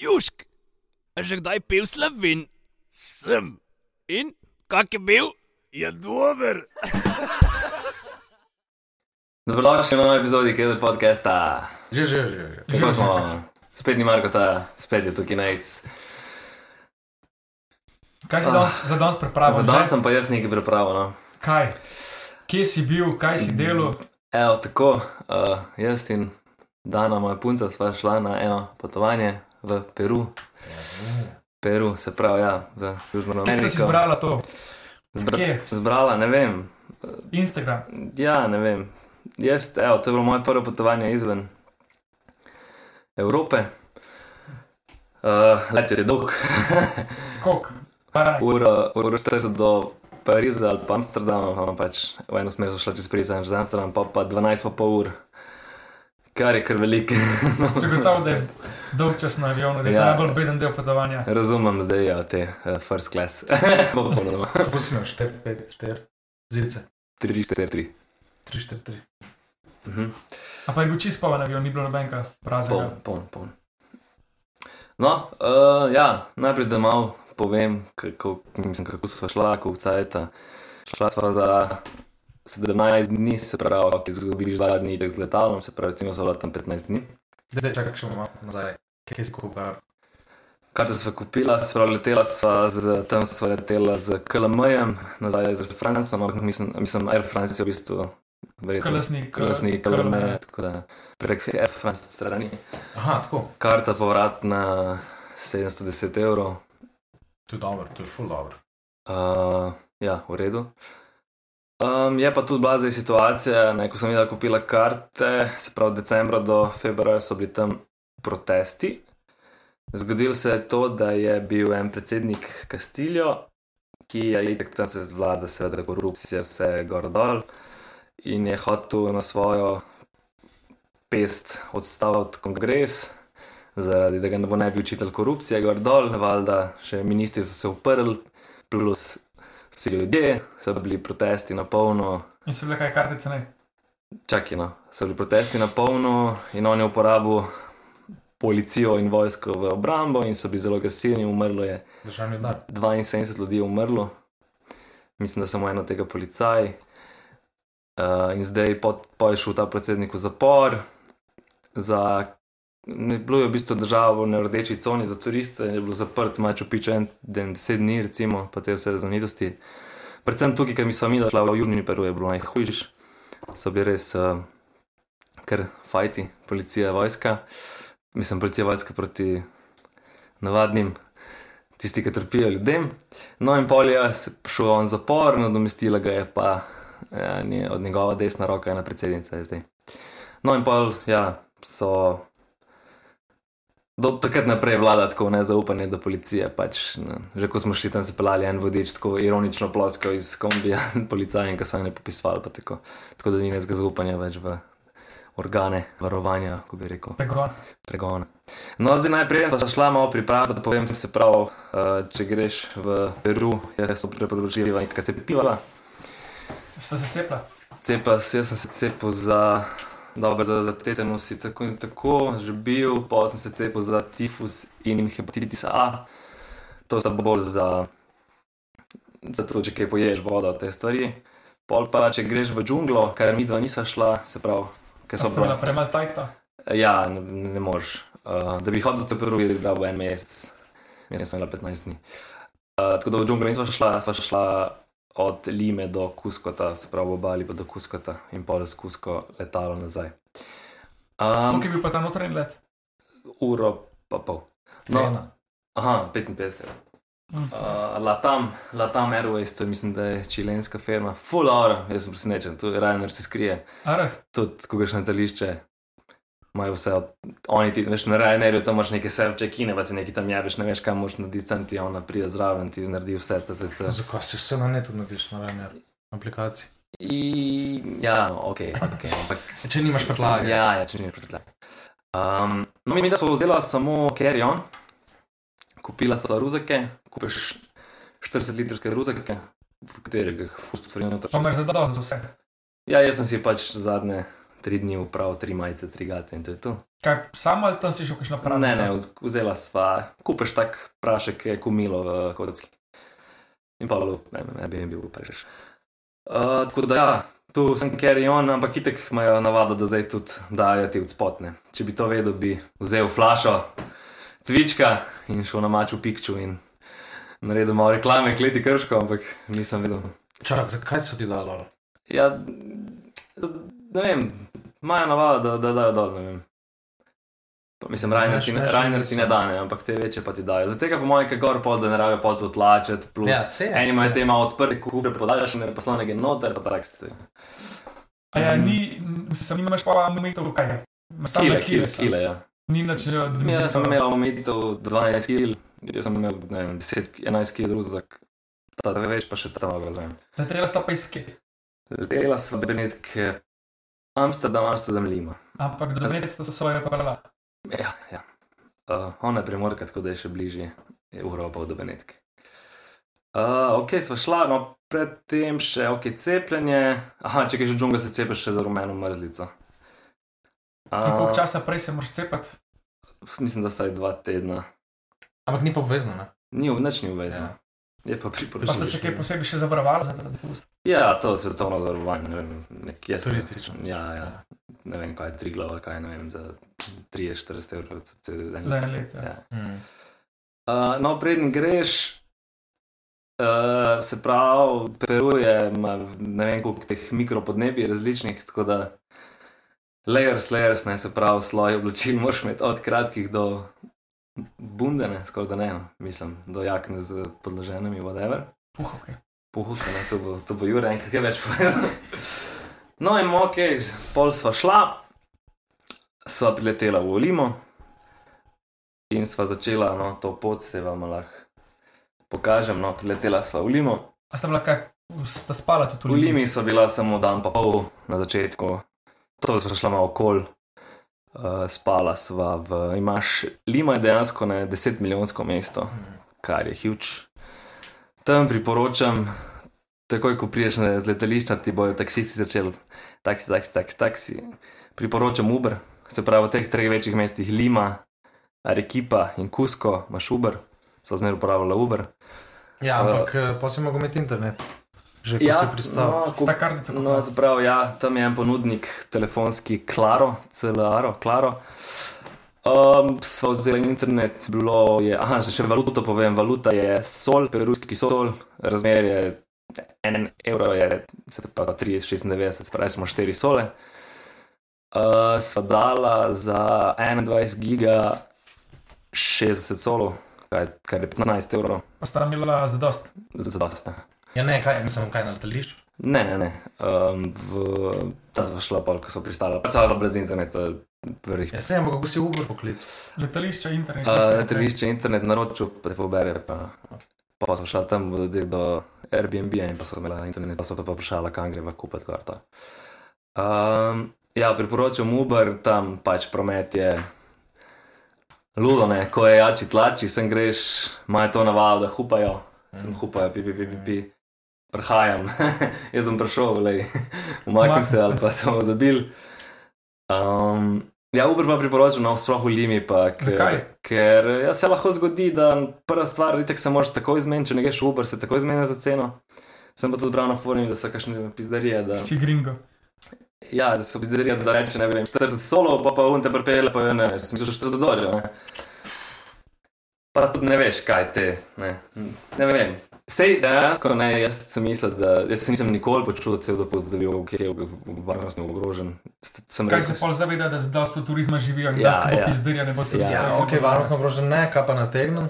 Južk, a že kdaj pil slovin? Sem, In kak je bil? je dober. Dobrodošli v novej epizodi KD podcasta. Že, že, že. že. Kako smo? Spet ni Marko, ta, spet je tukaj najc. Kaj si danes, za danes pripravil? Za danes sem pa jaz nekaj pripravil. No. Kaj? Kje si bil, kaj si delal? Evo, tako, uh, jaz in Dana, moja punca, sva šla na eno potovanje v Peru. Peru, se pravi, ja, v Južno Kje si Ameriko. zbrala to? Zbra Kje? zbrala, ne vem. Instagram. Ja, ne vem. Jaz, evo, to je bilo moje prvo potovanje izven Evrope. Uh, let je dolg. Koliko? Uro, uro 40 do Pariza ali pa Amsterdama, pa pač v eno smer so šla čez Pariz, za Amsterdam, pa, pa 12 pa pol ur, kar je kar veliko. Si gotovo, da je dolg čas na avionu, da je Ja. najbolj beden del potovanja. Razumem zdaj, ja, te uh, first class. Popolnoma. Kako si imel? 4, 5, 4, zice. 3, 4, 3. 3, 4, 3. Mhm. A pa je bil čist poln avion, ni bilo nobenega Poln, praznega. poln, poln. No, uh, ja, najprej da malo povem, kako, mislim, kako smo šla, kako cajta. Šla sva za 17 dni, se pravi, ki dva dni tek z letalom, se pravi, recimo so bila tam 15 dni. Zdaj čakaj, še malo nazaj. Kje si kupil? Kar sva kupila, se pravi, letela sva z, tam sva letela z KLM-jem, nazaj z Francem, ampak mislim, mislim, Air France je v bistvu verjetno. Kolesnik. Kolesnik, KLM, tako da prek Air France strani. Aha, tako. Karta povratna 710 evrov. To je dobro, to je full dobro. Uh, ja, v redu. Um, je pa tudi bila zdaj situacija, ne, ko sem videla kupila karte, se pravi, decembra do februarja so bili tam protesti. Zgodilo se je to, da je bil en predsednik Kastiljo, ki je itek tam se zvlada, seveda, korupcija, vse gor dol in je hotel na svojo pest odstaviti kongres, zaradi da ga ne bo ne bi učitelj korupcije gor dol, valjda še ministri so se uprli, plus vsi ljudje, so bili protesti na polno, In so bile kaj kartice ne? čakaj, no, so bili protesti na polno in on je uporabil policijo in vojsko v obrambo in so bili zelo agresivni, umrlo je Državni udar. 72 ljudi je umrlo, mislim, da samo eno tega policaj. Uh, in zdaj po, po je šel ta predsednik v zapor. Za, ne, bilo je v bistvu država na rdeči coni za turiste, je bilo zaprt, mačo piče en den, deset dni, recimo, pa te vse znamenitosti. Predvsem tukaj, ker mi smo mi šla v Južni Peru, je bilo najhujš, so bili res uh, kar fajti, policija, vojska. Mislim, policija, vojska proti navadnim tisti, ki trpijo ljudem. No, in pol je prišel v zapor, nadomestila ga je pa ja, od njegova desna roka, ena predsednica je zdaj. No, in pol, ja, so. Do takrat naprej vlada tako nezaupanje do policije. Pač, ne, že ko smo šli tam, se pelali en vodič, tako ironično ploskal iz kombija policajem, ki so jim popisovali. pa Tako, tako da ni nezga zaupanja več v organe varovanja, ko bi rekel Pregon. No, zdaj najprej sem šla malo pripraviti, da povem, se pravi, uh, če greš v Peru, jaz sem priporočila nekaj cepiva. Ste se cepila? Cepa, jaz sem se cepil za, dobro, za, za tetanus in tako in tako, že bil, pa sem se cepil za tifus in hepatitis A. To sta bolj za, za to, če kaj poješ vodo, te stvari. Pol pa, če greš v džunglo, kar mi dva nisva šla, se pravi, ker so bila bila. premalo cajta? Ja, ne, ne moreš. Uh, da bi hodil v Peru, je bilo en mesec, jaz sem imela 15 dni. Uh, tako da v džunglo nisva šla, sva šla od Lime do Kuskota, se pravi v obali pa do Kuskota in pol z Kusko letalo nazaj. Um, Koliko je bil pa ta notranji let? uro pa pol. Cena. Aha, 55 evrov. Mm. Uh, Latam, Latam Airways, to je, mislim, da je čilenska firma, full hour, jaz sem presenečen, tu Ryanair se skrije. Tudi, ko greš na letališče, imajo vse od. Oni ti, veš, na Ryanairu tam imaš neke self-check-ine, pa si nekaj tam javiš, ne veš, kam moraš narediti, tam ti ona pride zraven, ti naredi vse, CCC. zakaj si vse na netu narediš na Ryanair aplikaciji? I, ja, ok, ok, ampak. Če nimaš prtljage. Ja, ja, če ni predlag. Um, no, mi da smo vzela samo carry-on, kupila sva ruzake, kupiš 40 litrske ruzake, v katerih fust stvari noter. Pa imaš zadovolj za vse. Ja, jaz sem si pač zadnje tri dni upravil tri majice, tri gate in to je to. Kaj, samo ali tam si šel kakšno pravo? Ne, ne, vz- vzela sva, kupeš tak prašek, je kumilo v kocki. In pa lup, ne, ne bi jim bil preveč. Uh, tako da ja, tu sem carry on, ampak itek imajo navado, da zdaj tudi dajo ti odspotne. Če bi to vedel, bi vzel flašo cvička in šel na mač v pikču in naredil malo reklame, kleti krško, ampak nisem vedel. Čak, zakaj so ti dali? Ja, ne vem, imajo navado, da, da dajo dol. Pa Mislim, Rajner ti, ne- ti ne da, ne, ampak te večje pa ti dajo. Zato po mojem, kaj gor pol, da ne rabijo pol to tlačiti, plus Ja, saj, eni imajo saj. te malo odprte kufre, podaljšane, poslovnega noter, pa tak ste. A ja, ni, sem imaš pa omejitev kaj? Samo Kile, kile, kile, ja. Ni nič, da bi Jaz sem imel omejitev 12 kil, jaz sem imel, ne vem, 10, 11 kil druzak, ta več pa še tam ga. Da treba sta pa iske. Letela sem Benetke, Amsterdam, Amsterdam, Lima. Ampak do zdaj sta se svoje parala. Ja, ja. Uh, ona je primorka, tako da je še bližje Evropa od Benetke. Uh, ok, sva šla, no predtem še ok, cepljenje. Aha, če kaj že džungla se cepiš še za rumeno mrzlico. In koliko Uh, časa prej se moraš cepati? mislim, da vsaj dva tedna. Ampak ni pa obvezno, ne? Ni, nič ni uvezno. Ja. Je pa Pa ste se kaj posebej še zavarovali za ta dopust? Ja, to je svetovno zavarovanje, ne vem, nekje Turistično. Ja, ja. Ne vem, kaj je tri glava, kaj ne vem, za 30-40 evrov. za en let. let, ja. Ja. Hmm. Uh, no, preden greš, uh, se pravi, Peru je, ima ne vem koliko teh mikropodnebij različnih, tako da layers, layers, ne se pravi, sloj oblačil moraš imeti od kratkih do bundene, skoraj da ne, no, mislim, do jakne z podloženimi, whatever. Puh, okay. Puhuka, ne, to bo, to bo Jure enkrat več povedal. No, in ok, pol sva šla, sva priletela v Olimo in sva začela no, to pot, se vam lahko pokažem. No, priletela sva v Olimo. A sta bila kaj, sta spala tudi V Limi sva bila samo dan pa pol na začetku, to sva šla malo okol. Uh, spala sva v. Imaš, Lima je dejansko ne 10 milijonsko mesto, kar je huge. Tam priporočam, takoj ko priješ na letališča, ti bojo taksisti začeli, taksi, taksi, taksi, taksi. Priporočam Uber, se pravi v teh treh večjih mestih Lima, Arequipa in Cusco, imaš Uber, so zmeraj uporabljala Uber. Ja, ampak uh, pa si mogel imeti internet. Že ko si pristal. no, Sta kartico No, zaprav, ja, tam je en ponudnik, telefonski Claro, CLR, Claro. Um, so vzeli internet, bilo je, aha, že še valuto povem, valuta je sol, peruski sol, razmer je en evro, je se pa 3,96, se pravi, smo 4 sole. Uh, sva dala za 21 giga 60 solov, kaj, kar je 15 evrov, Pa sta imela zadost. za dost. ne. Ja, ne, kaj, mislim, kaj na letališču. Ne, ne, ne. Um, v, ta smo šla pol, ko so pristala. Pa so bila brez interneta, prvih. Ja, sem, ampak kako si Uber poklical? Letališče, internet. Uh, letališče internet naročil, pa te pobere. Pa, pa smo šla tam do, do Airbnb in pa so imela internet, pa so pa vprašala, kam greva kupiti karto. Um, ja, priporočam Uber, tam pač promet je. Ludo, ne, ko je jači tlači, sem greš, imajo to navado, da hupajo, sem hupajo, pi, pi, pi, pi, pi. Prihajam, jaz sem prišel, lej, umaknil se ali pa sem zabil. Um, ja, Uber pa priporočam, no, sploh v Limi, pa, ker, Zakaj? ker ja, se lahko zgodi, da prva stvar, itek se moraš takoj izmeniti, če ne greš v Uber, se takoj izmeni za ceno. Sem pa tudi bral na forumu, da so kakšne pizdarije. Da, Si gringo. ja, da so pizdarije, da reče, ne vem, 40 solo, pa pa unte prepele, pa je ne, sem mislil, že 40 dolarjev. Pa tudi ne veš, kaj te, ne, ne vem. Sej dejansko ne, jaz sem mislil, da jaz se nisem nikoli počutil cel dopust, da bi bil kje varnostno ogrožen. Sem Kaj rekel, se pol zaveda, da dosta turizma živijo in Ja, da ja. pizderja ne bo turista. Ja, Ja, ok, varnostno ogrožen ne, kaj pa nategnen.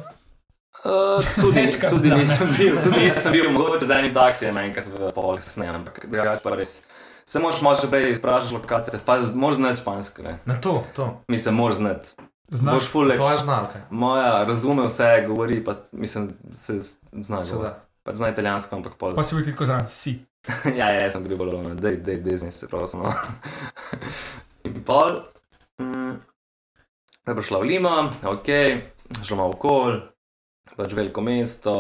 Uh, tudi, Večkrat tudi da, ne. nisem bil, tudi nisem bil, mogoče z enim taksijem enkrat v pol kasneje, ampak drugače pa res. Se moraš malo še prej vprašati lokacije, pa moraš znati špansko, ne. Na to, to. Mislim, moraš znati. Znaš, Boš To je znalka. Moja razume vse, govori, pa mislim, se zna. Pač zna italijansko, ampak pol. pa si bil ti tako zraven, si. ja, ja, jaz sem bil bolj ono, dej, dej, dej, zmes se prosim. No. In pol, mm, da bo šla v Lima, ok, šla malo okol, pač veliko mesto,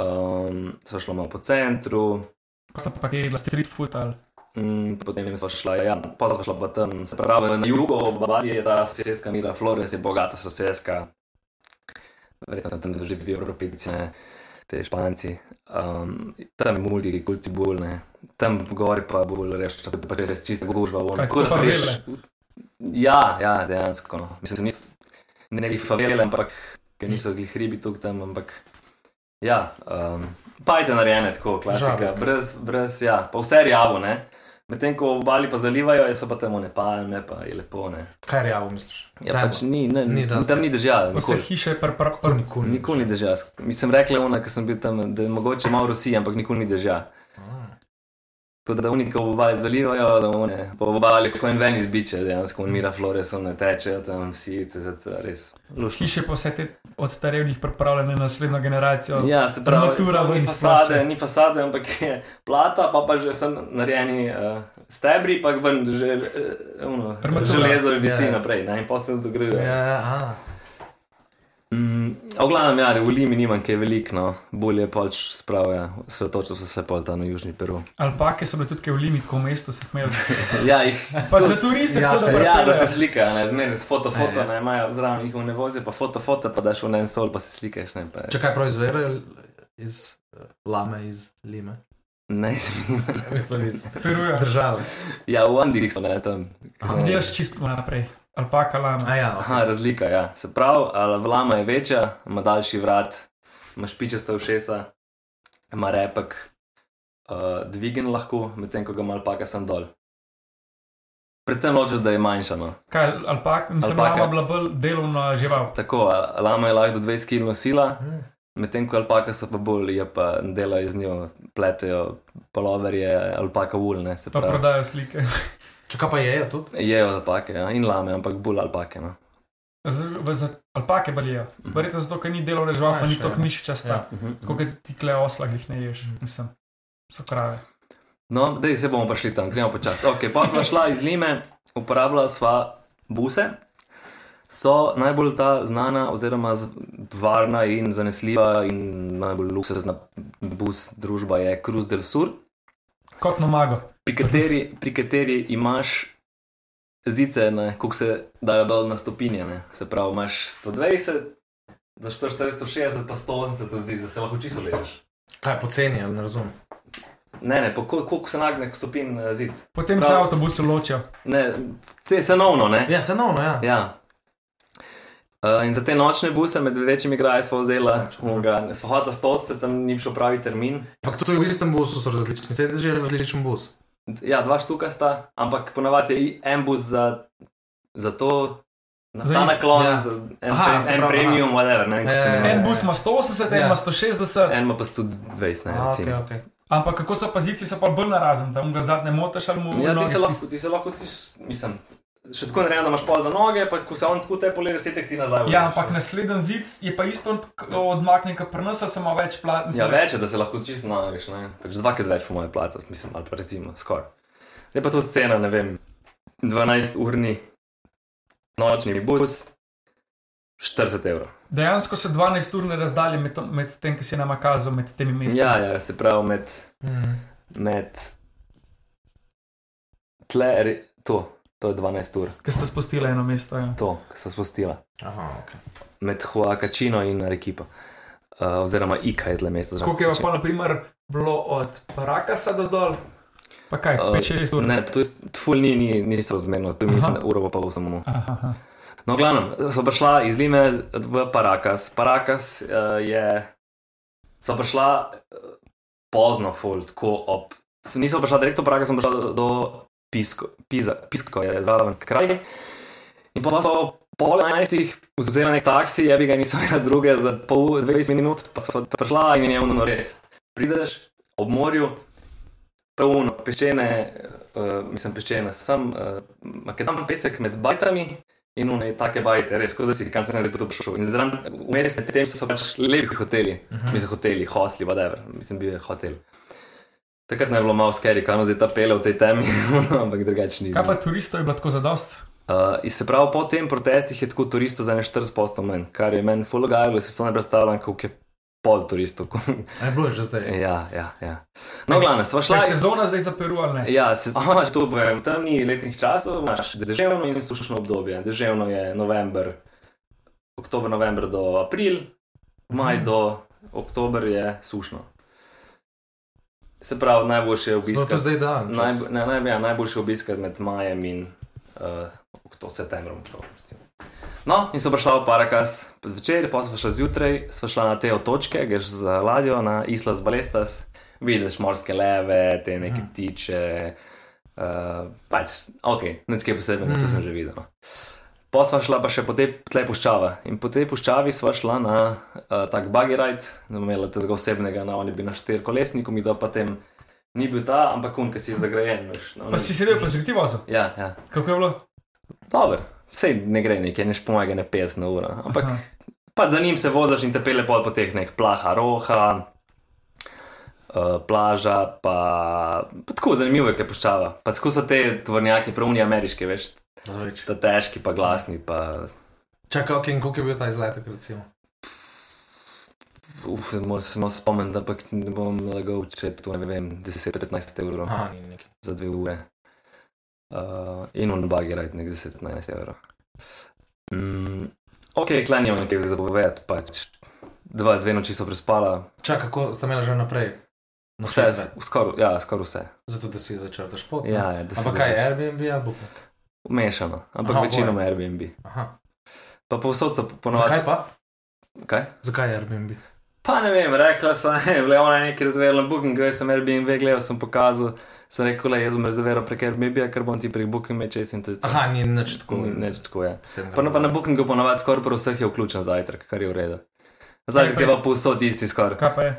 um, so šla malo po centru. Pa sta pa jedla street food ali. Mm, potem smo šla, ja, pa smo šla pa tam, se pravi, na jugu, v Bavariji je ta sosedska Mira Flores, je bogata sosedska. Verjetno tam živijo Evropejci, ne, te Španci. Um, tam je multikulti bolj, ne. Tam gori pa bolj reš, da pa res čista gužva. tako da favele? Ja, ja, dejansko. No. Mislim, niso ne neki favele, ampak ker niso glih hribi tukaj tam, ampak ja, um, pajte narejene tako, klasika, Žarek. brez, brez, ja, pa vse rjavo, ne. Medtem ko obali pa zalivajo, so pa tam one palme, pa je lepo, ne. Kaj je rjavo, misliš? Ja, pač ni, ne, Ni ni tam ni dežja, Vse hiše pripravljene. Nikoli, nikoli. Nikoli ni dežja. Mislim, rekla je ona, ker sem bil tam, da je mogoče malo Rusija, ampak nikoli ni dežja. Tudi da oni, ko v obali zalivajo, da one, po obali, kako en ven izbiče, dejansko, on mira flores, one tečejo tam vsi, to je to res. Lušno. Hiše pa vse te od starevnih pripravljene na naslednjo generacijo. Ja, se pravi, ven ni fasade, ni fasade, ampak je plata, pa pa že sem narejeni uh, stebri, pa ven že uh, uno, Armatura. železo visi Ja, naprej, ne, in posel dogrejo. Ja, aha. Mm, v glavnem, ja, v Limi nimam kaj veliko, no. bolje je pač spravlja, se točno se pol tam na južni Peru. Alpake so bile tudi v limit, ko v mestu jih imeli. Ja, jih, Pa za turiste, Ja, tako da ja, da se slikajo, ne, zmeraj s foto, foto, ja. ne, imajo zraven jih ne vozijo, pa foto, foto, pa daš v en sol, pa se slikaš, ne, pa Če kaj proizvedajo iz eh, lame, iz lime. ne. Mislim, iz Peruja. države. Ja, v Andih so ne tam. Gledaš čisto naprej. Alpaka lama. A ja, Aha, razlika, ja. Se pravi, ali vlama je večja, ima daljši vrat, ima špičaste ušesa, ima repek, uh, dvigen lahko, medtem ko ga mal paka sem dol. Predvsem ločeš, da je manjša. No. Kaj, alpaka, mislim, Alpaka. lama bila bolj delovna žival. Tako, a- lama je lahko do 20 kg nosila, Hm. medtem ko alpaka so pa bolj, je pa delajo z njo, pletejo poloverje, alpaka ul, ne se Pa prodajo slike. Če pa jejo tudi? Jejo alpake ja, in lame, ampak bolj alpake. No. Z, v, za alpake balijo. Verjetno zato, ker ni delovna žival, pa ni tako ja. mišičasta. Ja. Mhm. Kot ti kle osla, jih ne ješ. Mislim, so krave. No, da se bomo prišli tam, gremo počasi. Okay, pa smo šla iz Lime, uporabljala sva buse. So najbolj ta znana, oziroma z- varna in zanesljiva, in najbolj luksuzna bus družba je Cruise del Sur, Kot nomago. pri kateri, pri kateri imaš zice, kako se dajo dol na stopinje. Ne? Se pravi, imaš 120, do 460, 160, pa 180 od zice, se lahko čisto ležeš. Kaj poceni, ne razumem. Ne, ne, po kol- koliko se nagne stopin eh, zic. Potem Prav, se avtobusi ločijo. Ne, ce- cenovno, ne. Ja, cenovno, ja. Ja. Uh, in za te nočne buse med večjimi graji smo vzela, smo hotela 180, sem ni šel pravi termin. Ampak tudi v istem busu so različni, sedeži je različen bus. Ja, dva štuka sta, ampak ponavadi je i- en bus za, za to, na Za ta ist- naklon, ja. za en, Aha, pre, se en pravi, premium, whatever. Ne, se Ja, ja, imenuje. En bus ima 180, en Ja. ima 160. En ima pa 120, ne, A, ok, recimo. ok. Ampak kako so pozicije, so pa bolj narazen, da mu ga zadnje motiš ali mu Ja, ti noge se lahko, ti se lahko, ti, mislim, še tako narejeno, da imaš pol za noge, pa ko se on tako te poleže, setek ti nazaj. Ja, ampak naslednji zid je pa isto odmaknjen, kot prnasa, samo več plat. Ja, več je, da se lahko čisto naveš, ne. Pač dvakrat več po moje plate, mislim, ali pa recimo skoraj. Je pa tudi cena, ne vem, 12 urni nočni bus, 40 evrov. Dejansko so 12 urne razdalje med, to- med tem, ki si nam kazal, med temi mesti. Ja, ja, se pravi med, Mm. med tle, to, to je 12 ur, Ker ste spustili eno mesto. Ja. to, ki so spustila. Aha, ok. Med Huacachino in Arequipa. Uh, oziroma Ika je tle mesto. Koliko je pa, na primer, bilo od Parakasa do dol? Pa kaj, Uh, 5-6 ur? Ne, to je ful ni, ni, ni razmerno, tu Aha. mislim, uro pa pol samo. Aha, aha. No, glavno, so prišla iz Lime v Parakas. Parakas uh, je. So prišla uh, pozno, ful, tako ob. Nisem prišla direktno v Parakas, sem prišla do, do Pisko, Pisa, Pisko je zraven kraj. In pa so pol enajstih vzela nek taksi, je bi ga nisem imela druge za pol, 20 minut, pa so prišla in je ono res. Prideš ob morju, pravno, peščene, uh, mislim, peščene, sem uh, makedam pesek med bajtami. In une take bajte, res, kot da si, kam sem zdaj tu prišel. In zraven, vmes med tem so pač lepi hoteli, uh -huh. mislim, hoteli, hostli, whatever, mislim, bil je hotel. Takrat je bilo malo skeri, kam zdaj ta pele v tej temi, ampak drugače ni. Kaj pa turistov je bilo tako zadost? Uh, in se pravi, po tem protestih je tako turistov za ne 40% manj, kar je meni fulogajalo, si to ne predstavljam, koliko je pol turistov. Je bilo je že zdaj. ja, ja, ja. No, glavno, sva šla. Je sezona zdaj za Peru ali ne? Ja, se znaš, to povem. Tam ni letnih časov, imaš deževno in sušno obdobje. Deževno je november, oktober, november do april, maj Mhm. do oktober je sušno. Se pravi, najboljše je obiskati. zdaj dan. Naj, ne, naj, ja, najboljše je obiskati med majem in uh, okto, septembrom. Oktober, recimo. no, in so prišla v Parakas zvečer, pa smo šla zjutraj, smo šla na te otočke, greš z ladjo na Islas Balestas, vidiš morske leve, te neke ptiče. Uh, pač, ok, nič kaj posebnega, to sem že videl. No. Pa sva šla pa še po tej tle puščava. In po tej puščavi sva šla na uh, tak buggy ride, da bomo imeli tega osebnega, no, oni bi na štir kolesniku, mi da pa tem ni bil ta, ampak un, ki si je zagrajen. Veš, no, Pa si sedel, pa si ti vozil. Ja, ja. Kako je bilo? Dober. Vse ne gre nekaj, neš pomaga ne 50 na uro. Ampak Aha. pa za njim se voziš in te pele pol po teh nek plaha, roha, uh, plaža, pa, pa tako zanimivo je, kaj puščava. Pa tako so te tvornjaki, pravni ameriški, veš, Več. ta težki, pa glasni, pa Čakaj, ok, in koliko je bil ta izletek, recimo? uf, moram se malo spomniti, ampak ne bom lagal, če je to ne vem, 10-15 evrov Aha, nekaj. za dve ure. Uh, in on buggy ride nek 10-15 evrov. Mm, ok, klanjam nekaj za povedati, pač dva, dve noči so prespala, Čakaj, kako sta imela že naprej? vse, Nočitve? skoraj ja, skor vse. Zato, da si začel ta šport. ne? Ja, ja, da se Ampak kaj je Airbnb ali Booking? Mešano, ampak Aha, večinoma oboje. Airbnb. Aha. Pa povsod so Zakaj ponovadi. pa? Kaj? Zakaj je Airbnb? Pa ne vem, rekla sva, ne, bila ona nekaj razverjala na Booking, jaz sem Airbnb gledal, sem pokazal, sem rekel, le jaz bom rezerviral prek Airbnb, ker bom ti prek Booking mečes in to je to. Aha, ni nič tako. Ni- Nič tako je. posebnega Pa pa na. Bookingu ponavadi skoraj pri vseh je vključen zajtrk, kar je v redu. Zajtrk je pa pa povsod isti skoraj. Kaj pa je?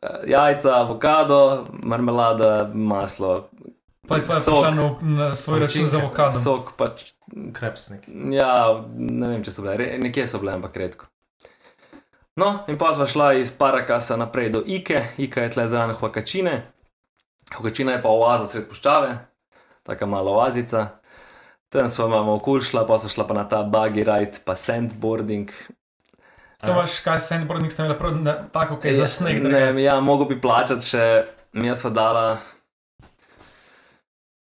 Eh, Jajca, avokado, marmelada, maslo. Pa je tvoja prišla na, svoj račun z avokadom. Sok pač, Krepsnik. ja, ne vem, če so bile, re- nekje so bile, ampak redko. No, in pa sva šla iz Parakasa naprej do Ike, Ika je tle zraven Huakačine. Huakačina je pa oaza sred puščave, taka mala oazica. Tam sva malo okul šla, pa sva šla pa na ta buggy ride, pa sandboarding, To imaš, kaj sandboarding ste imeli prav, ne, tako, kaj je za sneg. Ne, ja, mogo bi plačati še, mi smo dala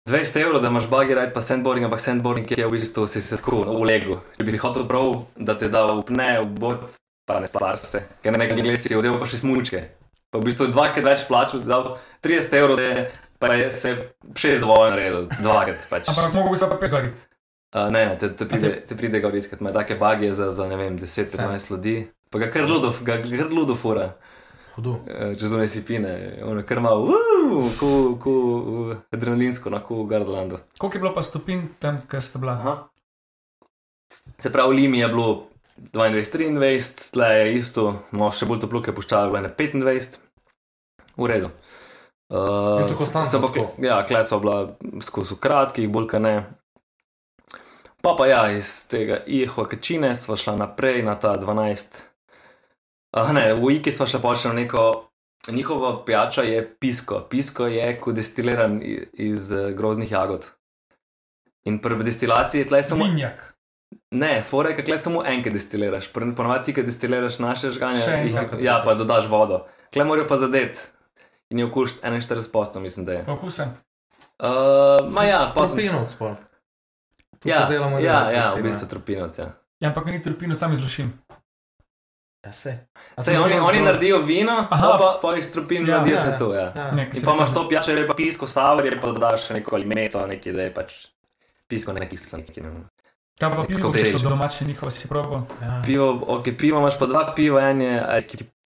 200 evrov, da imaš buggy ride, pa sandboarding, ampak sandboarding je v bistvu si se tako v legu. Če bi hotel prav, da te da upne, v bod, pa ne spar se, ker ne glede si vzel pa še smučke. Pa v bistvu dvakrat več plačal, da dal 30 evrov, da je, pa je se šest zavoj naredil, dvakrat pač. Ampak mogoče bi se pa pet gori. Uh, ne, ne, te, te pride, te pride gor iskat, ima take bagije za, za ne vem, 10-15 ljudi, pa ga kar ludo, ga kar ludo fura. Hudo. Eh, čez one sipine, ono kar malo, ku, uh, adrenalinsko, na ku Gardlandu. Koliko je bilo pa stopinj tam, kjer ste bila? Aha. Se pravi, v Limi je bilo 22-23, tle je isto, malo še bolj toplo, ker puščajo bilo ne 25, v redu. Uh, tako? Ja, klej so bila skozi v kratkih, bolj ka ne. Pa pa ja, iz tega Iho Kačine sva šla naprej na ta 12. Ah, ne, v Iki sva še počela neko. Njihova pijača je pisko. Pisko je kot destiliran iz eh, groznih jagod. In pri destilaciji tle je samo. Vinjak. Ne, fore, kaj samo enkrat destiliraš. Ti, ki destiliraš naše žganje, jih, ja, pa dodaš vodo. Klej morajo pa zadeti. In je okuš 41 posto, mislim, da je. Pa okusen. Uh, ma ja, pa sem. Tropinovc pol. Tukaj Ja, delamo ja, ja, v bistvu tropinovc. Ja. Ja, ampak ni trpino, sam izlušim. Ja, sej. Sej, oni, oni naredijo vino, Aha. pa, pa iz tropin Ja, naredijo ja, še ja. to. Ja. Ja. Nek, In pa imaš to pijačo, je pa pisko saver, je pa dodaš še neko limeto, neki da je pač pisko, ne kislo, neki ne. Kaj pa pivo, teže. so domače njihove, si probal? Ja. Pivo, ok, pivo imaš pa dva piva, en je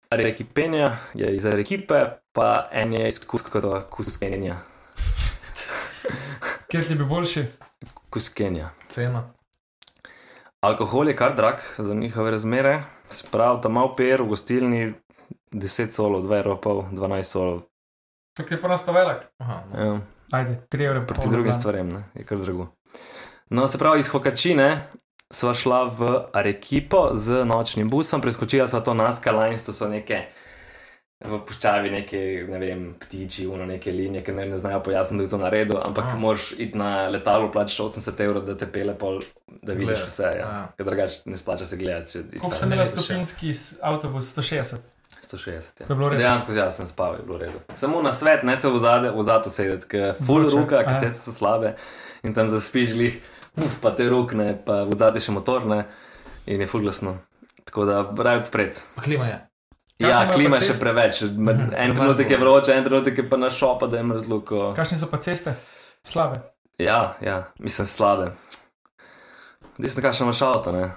Arekipenja, je iz Arekipe, pa en je iz Kuskota, Kuskenja. Kjer ti bi boljši? Kuskenja. Cena. Alkohol je kar drag za njihove razmere, se pravi, tam malo per v gostilni 10 solov, 2 evrov, pol, 12 solov. Tako je pa nas velik. Aha, no. Ja. Ajde, 3 evre. proti pol drugim na dan. stvarem, ne? je kar drago. No, se pravi, iz Hokačine sva šla v Arekipo z nočnim busom, preskočila sva to Naska Lines, to so neke v puščavi neke, ne vem, ptiči, uno neke linije, ki ne, ne znajo pojasniti, da je to naredil, ampak Aha. moraš iti na letalo, plačati 80 evrov, da te pele pol, da vidiš Gledaš, vse. Ja. ja. Ker drugače ne splača se gledati. tam ste imeli ja. stopinski avtobus? 160. 160. Ja. Dejansko jaz sem spal, je bilo redo. Samo na svet, ne se v zade- v zadu sedeti, ker full Vroče, ruka, ker ceste so slabe in tam zaspiš glih, uf, pa te rukne, pa v zadnji še motorne in je full glasno. Tako da raje spred. Pa klima je. Ja, klima je še preveč. Mhm. En trenutek je vroče, en trenutek je pa na šopa, da je mrzlo. Ko... Kakšne so pa ceste? Slabe. Ja, ja, mislim slabe. Desno, kakšno imaš avto, ne?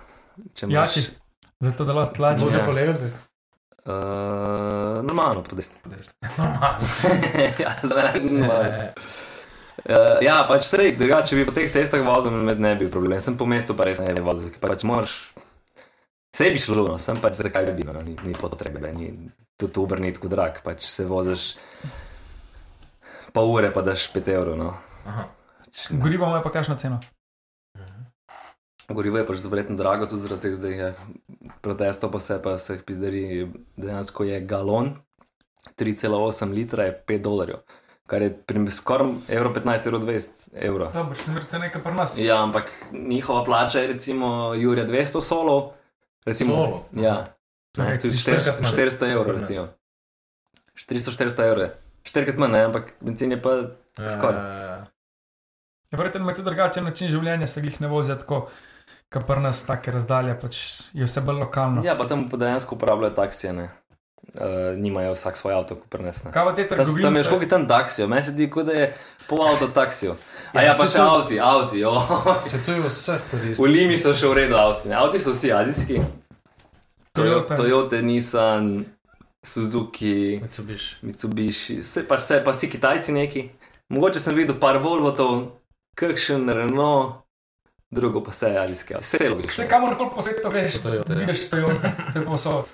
Če imaš- Jači. Zato da lahko tlači. Vozi Ja. po levi, desni. Uh, normalno, po desni. Normalno. ja, je normalno. Uh, ja, pač strej, drugače, če bi po teh cestah vozil, med ne bi bil problem. Sem po mestu pa res ne bi vozil, ker pač moraš. Vse bi šlo, no, sem pač zakaj bi, no, ni, ni potrebe, ni tudi ni tako drag, pač se voziš pol ure, pa daš 5 evrov. No. Aha. Pač. Gorivo ima pa kakšno ceno? Gorivo je pač verjetno drago, tudi zaradi teh zdaj protestov, pa vse pa vseh pizdari. Dejansko je galon 3,8 litra, je 5 dolarjev, kar je skoraj evro 15, evro 20 evrov. Če zmerite nekaj pri nas. Ja, ampak njihova plača je recimo Jurija 200 solov. Recimo, Solo? Ja, To je ne, tudi štirikrat 400, manj 400 evrov, recimo. 400-400 evrov. je. Štirikrat manj, ne, ampak benzin je pa Ja, skoraj. ja, Verjetno ima tudi drugačen način življenja, se jih ne vozijo tako, kot pri nas, take razdalje, pač je vse bolj lokalno. Ja, pa tam pa dejansko uporabljajo taksije, ne. Uh, nimajo vsak svoj avto, kot prenesne. Kaj pa te Ta, tam je trgovine? škogi tam taksijo, meni se zdi, kot da je pol avto taksijo. A Ja, ja, pa se še to- avti, avti, jo. Se tu je vseh V turistov. Limi so še v redu avti, ne. avti so vsi azijski. Toyota. Toyota, Nissan, Suzuki. Mitsubishi. Mitsubishi, vse pa vse, pa vsi Kitajci neki. Mogoče sem videl par Volvotov, kakšen Renault, drugo pa vse azijske. Vse Vse logično. kamor koli po svetu greš, ja. vidiš Toyota, to je povsod.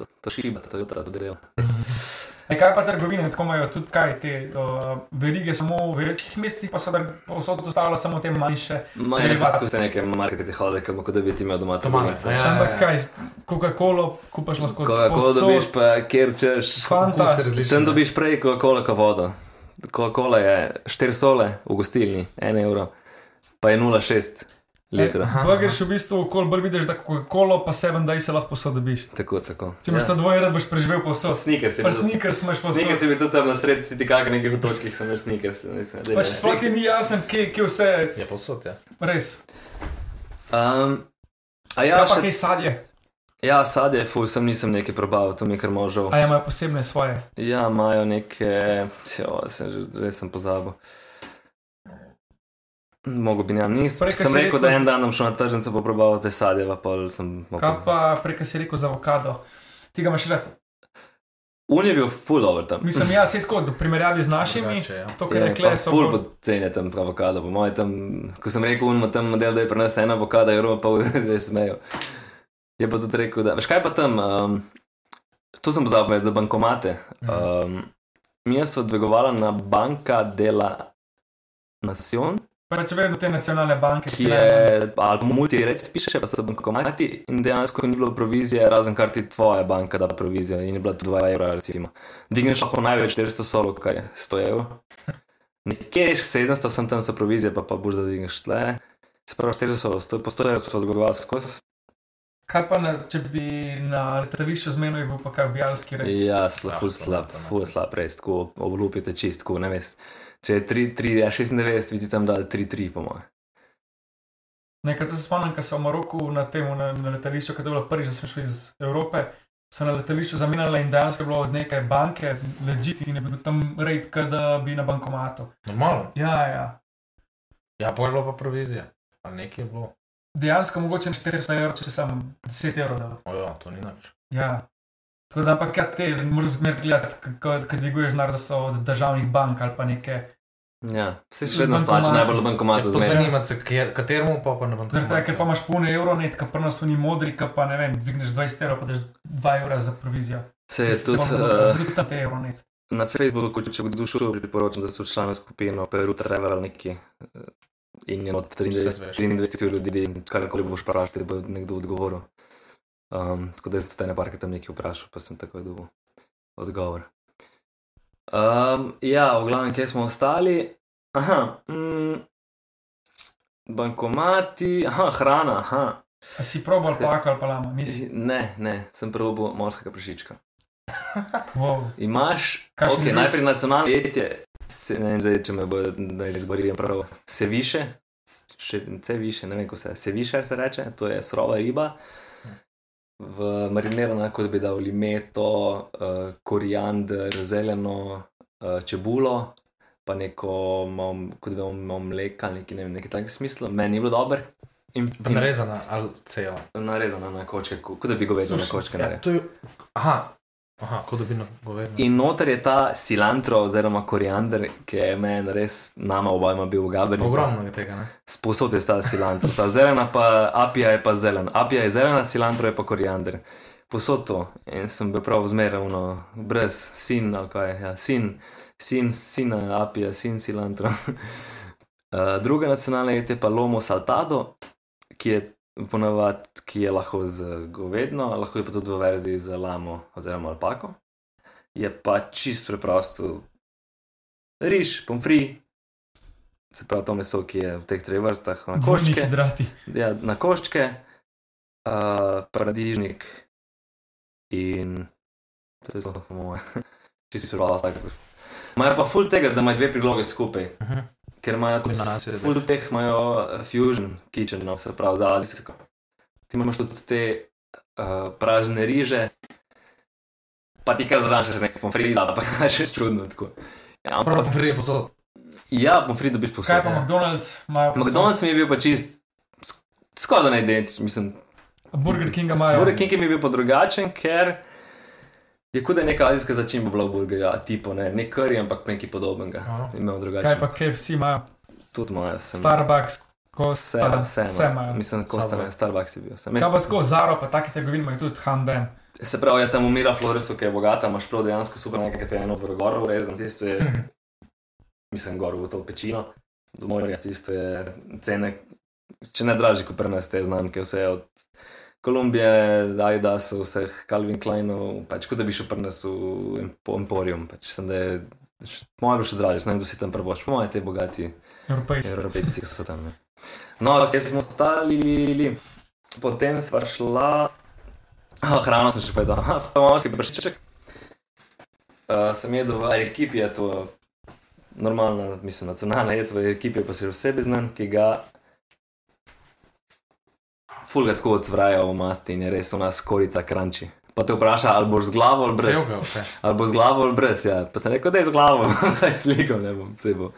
To, to šiba, to je jutra, to delo. E, kaj pa trgovine, tako imajo tudi kaj te uh, verige, samo v večjih mestih, pa so da povsod ostalo samo te manjše. Maj res tako ste neke markete hode, kot da bi ti imel doma to Doma, malice. ja. Ampak kaj, Coca-Cola kupaš lahko Coca-Cola dobiš pa, kjer češ. Fanta. Tam dobiš prej Coca-Cola kot vodo. Coca-Cola je 4 sole v gostilni, 1 evro, pa je 0,6 litra. E, Burgers v bistvu, kol bolj vidiš, da Coca-Cola pa 7 daj se lahko posodobiš. Tako, tako. Če imaš ja. to dvoje, rad boš preživel povsod. Sneakers je Pa bil- sneakers imaš Sneakers povsod. je bil tudi tam na sredi, ti kakšnih nekih otočkih, sem. Mislim, daj, Pač sploh ti ni jasen, kje, kje vse, Je posod, ja. res. Um, a ja, Ja, pa še, kaj sadje. ja, sadje, ful, sem nisem nekaj probal, to mi je kar možal. A ja, imajo posebne svoje. Ja, imajo neke, jo, sem že res sem pozabil. Mogo bi njam, nisem. Prej, Sem rekel, da en dan bom šel na tržnico pa probal te sadje, pa pol sem. mogel- Kaj pa preka si rekel za avokado? Ti ga imaš rad. Un je bil full over tam. Mislim, ja, se tako, v primerjavi z našimi, Drugače, ja. to, kar Je, rekle pa so. ful bolj- poceni tam avokado, po mojem tam, ko sem rekel, unmo tam model, da je pri nas ena avokada, je pa zdaj smejo. Je pa tudi rekel, da, veš kaj pa tam, um, to sem pozabil, za bankomate. Um, mi smo dvigovali na Banka dela Nacion, Pač vedno te nacionalne banke, ki je, ali multireč piše, pa so bankomati in dejansko ni bilo provizije, razen kar ti tvoja banka da provizijo in je bila to 2 evra, recimo. Digneš lahko največ 400 solov, kar je 100 evrov. Nekje 700 sem tam za provizije, pa pa boš da digneš tle. Se pravi, 400 solov, 100 po 100 evrov so odgovarjali skozi. Kaj pa, na, če bi na letališču zmenil, bil pa kaj bijalski red. Ja, slab, ful slab, ful slab, res, tako oblupite čist, tako ne veš. Če je 3, 3, ja, 96, vidi tam dal 3, 3, po mojem. Nekaj to se spomnim, ko sem v Maroku na tem, na, na letališču, ko je bilo prvič, da sem šel iz Evrope. So na letališču zamenjali in dejansko je bilo od neke banke, ležiti in je bil tam red, kot da bi na bankomatu. Normalno. Ja, ja. Ja, pa je bilo pa provizija. Ali nekaj je bilo. Dejansko mogoče na 400 evrov, če sem 10 evrov dal. Ojo, to ni nič. Ja. Tako da, ampak ja, te moraš zmer gledati, ko dviguješ denar, da so od državnih bank ali pa neke. Ja, vse še vedno splača, najbolj v bankomatu To zmeraj. zanima se, kateremu pa pa ne bom Zaradi tega, ker pa imaš pune evro, ne, ki pa nas ni modri, ki pa ne vem, dvigneš 20 evrov, pa daš 2 evra za provizijo. Se je tudi, tudi tam te evro, ne. Na Facebooku, če kdo šel, priporočam, da se včlani skupino Peru Travel neki. eh, In je od Vse 23 zveš. 23 ljudi, karkoli boš vprašal, ti bo nekdo odgovoril. Um, tako da sem tudi parke tam nekaj vprašal, pa sem takoj dobil. odgovor. Um, ja, v glavnem, kje smo ostali? Aha, mm, bankomati, aha, hrana, aha. A si probo alpaka ali pa lama, nisi. Ne, ne, sem probil morskega prašička. Wow. Imaš, Kakšen okay, najprej nacionalno jetje, se, ne vem, zdaj, če me bo da izgovorim prav, se više, še vse više, ne vem, kako se se više se reče, to je surova riba. V marinirana, kot bi dal limeto, uh, koriander, zeleno, uh, čebulo, pa neko, malo, kot da imamo mleka, ali nekaj, ne vem, nekaj takega smisla. Meni je bilo dobro. In, Pa narezana ali cela. narezana na kočke, ko- kot da bi govedno na kočke Ja, je, aha, aha kot da bi na govedno. In noter je ta cilantro, oziroma koriander, ki je meni res, nama obajma bil v Gaberni. Ogromno je tega, ne? Sposod je ta cilantro. Ta zelena, pa apija je pa zelen. Apija je zelena, cilantro je pa koriander. Posod to. In sem bil prav zmeraj, brez sin, ali kaj ja, sin, sin, sin, apija, sin, cilantro. Uh, druga nacionalna jed je pa lomo saltado, ki je ponavadi, ki je lahko z govedno, lahko je pa tudi v verziji z lamo oziroma alpako. Je pa čist preprosto riž, pomfri, se pravi to meso, ki je v teh treh vrstah, na koščke, ja, na koščke, uh, paradižnik in to je to, po moje. Čisto preprosto. tako. Imajo pa ful tega, da imajo dve priloge skupaj. Mhm. Ker imajo tudi ful teh imajo eh, fusion kitchen, no, se pravi za azijsko. Ti imaš tudi te uh, pražne riže, pa ti kar zražeš nekaj pomfrida, pa je še čudno. Tako. Ja, ampak, vrije posod. ja, pomfrid dobiš posod. Kaj pa McDonald's? McDonald's mi je bil pa čist sk- skoraj da identičen, mislim. Burger Kinga imajo. Burger King je mi bil pa drugačen, ker je kot da je neka azijska začimba bila v burgerju, tipo ne, ne curry, ampak nekaj podobnega. Kaj pa KFC imajo? Tudi moja sem. Starbucks, Vse, Costa, vse, vse imajo. Mislim, Subway. ne, Starbucks je bil. Sem, Kaj pa tako, Zaro, pa take trgovine imajo tudi Hanben. se pravi, ja, tam umira Floresu, ki je bogata, imaš prav dejansko super nekaj, ki je eno v gor urezan, tisto je, mislim, gor v to pečino, do morja, tisto je cene, če ne dražji, kot pri nas te znamke, vse od Kolumbije, Adidas, vseh Calvin Kleinov, pač kot da bi šel pri nas v Empo- Emporium, pač sem da je, moje bo še dražje, ne vem, kdo si tam prvoč, po moje te bogati. Evropejci. Evropejci, ki so tam. Ja. No, kje smo stali, potem sva šla. Oh, hrano sem še povedal, pa morski pršiček. Uh, sem jedel v ekipi, je to normalna, mislim, nacionalna jed v ekipi, pa se že vsebe znam, ki ga fulga tako odzvraja v masti in je res u nas korica kranči. Pa te vpraša, ali boš z glavo ali brez. Celega, okay. Ali bo z glavo ali brez, ja. Pa sem rekel, da je z glavo, zdaj sliko ne bom, vse bo.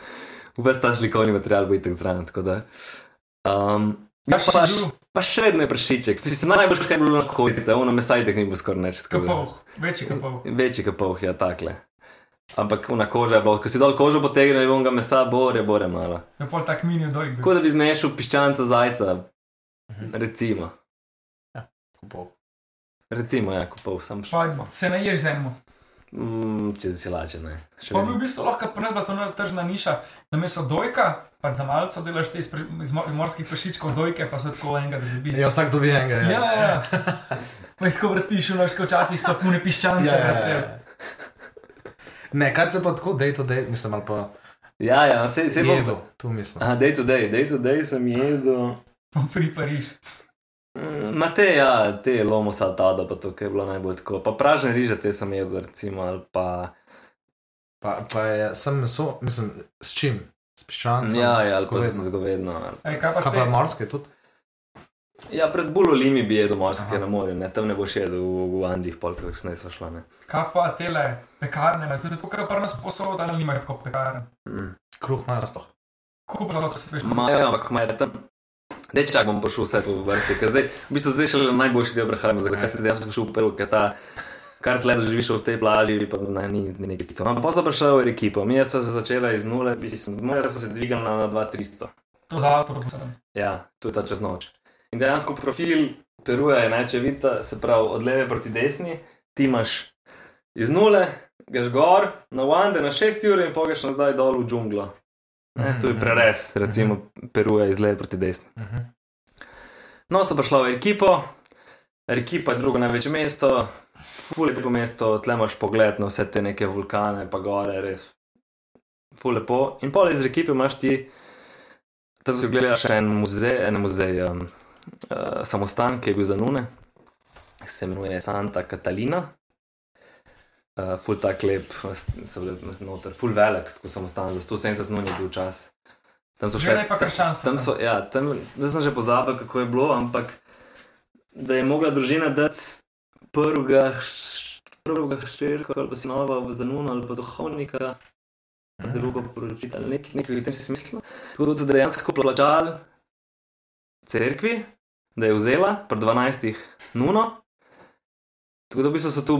Ves ta slikovni material bo itek zraven, tako da. Um, ja, pa, je bil? pa še vedno je prašiček, ti si najbolj kaj bilo na korice, ono mesajtek ni bilo skoraj nič. da- Kapov, večji kapov. Večji kapov, ja, takle. Ampak una koža je bila, ko si dol kožo potegnil, in ga mesa bore, bore malo. Je pol tak mini dojk. Tako da bi zmešal piščanca zajca, recimo. Kupov. Recimo, ja, kupov sem Pa šel. se ne ješ z enim. Mm, če si lače, ne. Pa bi vedno. v bistvu lahko pri nas bila to tržna niša, da mesto dojka, pa za malce delaš te iz, pre- iz mo- morskih prašičkov dojke, pa so tako enega, da dobiš. Ja, vsak dobi enega. Ja, ja. ja. Pa jih tako vrtiš, no, še včasih so pune piščance. ja, ja, vrte. ja. Ne, kaj se pa tako day to day, mislim, ali pa Ja, ja, se, se bom. jedo, tu mislim. Aha, day to day, day to day sem jedel. Pomfri Pariž. Mm, Ma te, ja, te lomo saltado, pa to, je bilo najbolj tako. Pa pražne riže te sem jedel, recimo, ali pa. Pa, pa je sem meso, mislim, s čim? S piščancem? Ja, ja, ali pa z govedno. Ali. Ej, kaj pa Kaj pa morske tudi? Ja, pred bulolimi bi jedel morske, ki je na morju, ne, tam ne boš jedel v, v Andih, pol, kako snej sva šla, ne. Kaj pa tele pekarne, imajo tudi to, kar pa nas posod, ali nimajo tako pekarne. Mm. Kruh imajo sploh. Kako pa to se veš? Majo, ampak imajo tam. Dej, čak bom pošel vse po vrsti, ker zdaj, v bistvu zdaj šele najboljši del prehrane, zakaj si dejansko šel prvo, ker ta, kar tle doživiš v tej plaži, pa ne, ni, ni nekaj tito. No, pa sem prišel v ekipo, mi smo se začeli iz nule, moja smo se dvigali na, na 2300. To za avto, da sem. Ja, to je ta čez noč. In dejansko profil Peruja je najčevita, se pravi od leve proti desni, ti imaš iz nule, greš gor, na Wande, na 6 ur in pogeš nazaj dol v džunglo. Ne, to je prerez, recimo Peruja iz leve proti desni. Mhm. No, so prišla v ekipo, ekipa je drugo največje mesto, ful lepo mesto, tle imaš pogled na vse te neke vulkane, pa gore, res. Ful lepo. In pol iz ekipe imaš ti, tam si gledaš še en muzej, en muzej, um, uh, samostan, ki je bil za nune, se imenuje Santa Catalina. Uh, ful tak lep, bile noter, ful velik, tako samostan, za 170 nun je bil čas. Tam so še ne pa krščanstvo. Tam so, ja, tam, zdaj sem že pozabil, kako je bilo, ampak da je mogla družina dati prvega, prvega ščerka ali pa sinova v zanun ali pa duhovnika, drugo poročiti ali nek, nekaj v tem smislu. Tako da so dejansko plačali cerkvi, da je vzela pri 12 nuno. Tako da v bistvu so tu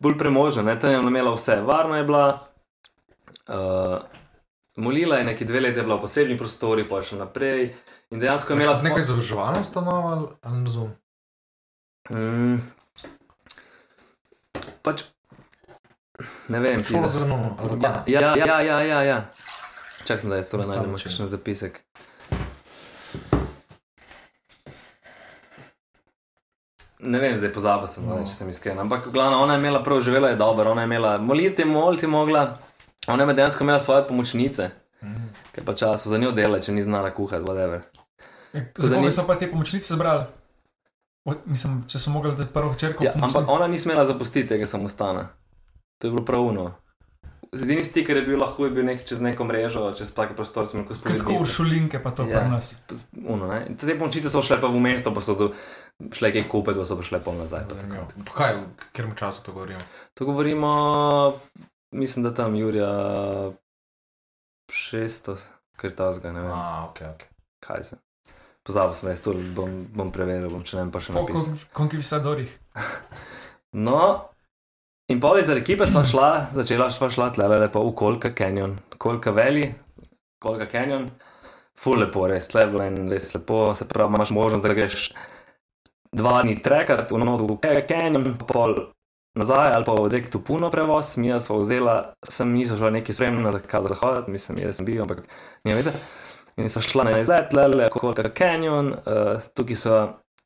bolj premožne, ne? tam je imela vse, varna je bila. Uh, Molila je neki dve leti, je bila v posebni prostori, pa še naprej. In dejansko je imela Nekaj svoj- izobraževalno stanova ali, ali ne razumem? Mm. Pač, ne vem, pizda. za nuno, ali Ja, kaj? ja, ja, ja, ja, ja. Čakaj, sem, da jaz to Na ta najdem, način. še en zapisek. Ne vem, zdaj pozabil sem, no. Če sem iskren. Ampak, glavno, ona je imela prav, živela je dobro, ona je imela moliti, moliti mogla. Ona je dejansko imela svoje pomočnice, Mhm. ki pa času za njo dela, če ni znala kuhati, whatever. Da koga ni- so pa te pomočnice zbrali? O, mislim, če so mogli dati prvo hčerko. Ja, pomočnico. ampak ona ni smela zapustiti tega samostana. To je bilo pravuno. Edini stik, ki je bil lahko, je bil nek čez neko mrežo, čez take prostore, smo lahko Kot tako uršulinke, pa to Ja. pri nas. Uno, ne. Te pomočice so šle pa v mesto, pa so tu šle kaj kupiti, pa so prišle pol nazaj. pa tako. Pa kaj, v katerem času to govorimo? To govorimo, mislim, da tam Jurija 600, ker ta zga, ne vem, A, ok, ok. kaj se. Pozabil sem res, to bom, bom preveril, bom če ne vem pa še Po napisal. kon- konkivisadorjih. No, in pol iz ekipe sva šla, začela sva šla tle lepo v Kolka Canyon, Kolka Valley, Kolka Canyon, ful lepo, res, bilo in res lepo, se pravi, imaš možnost, da greš dva dni trekat v noč v Kolka Canyon, pol nazaj ali pa v puno prevoz, mi smo vzela, sem niso šla neki spremljena, tako zahoditi, mislim, jaz sem bil, ampak nima veze. In so šla na izlet, le, le, Kolka Canyon, uh, tukaj so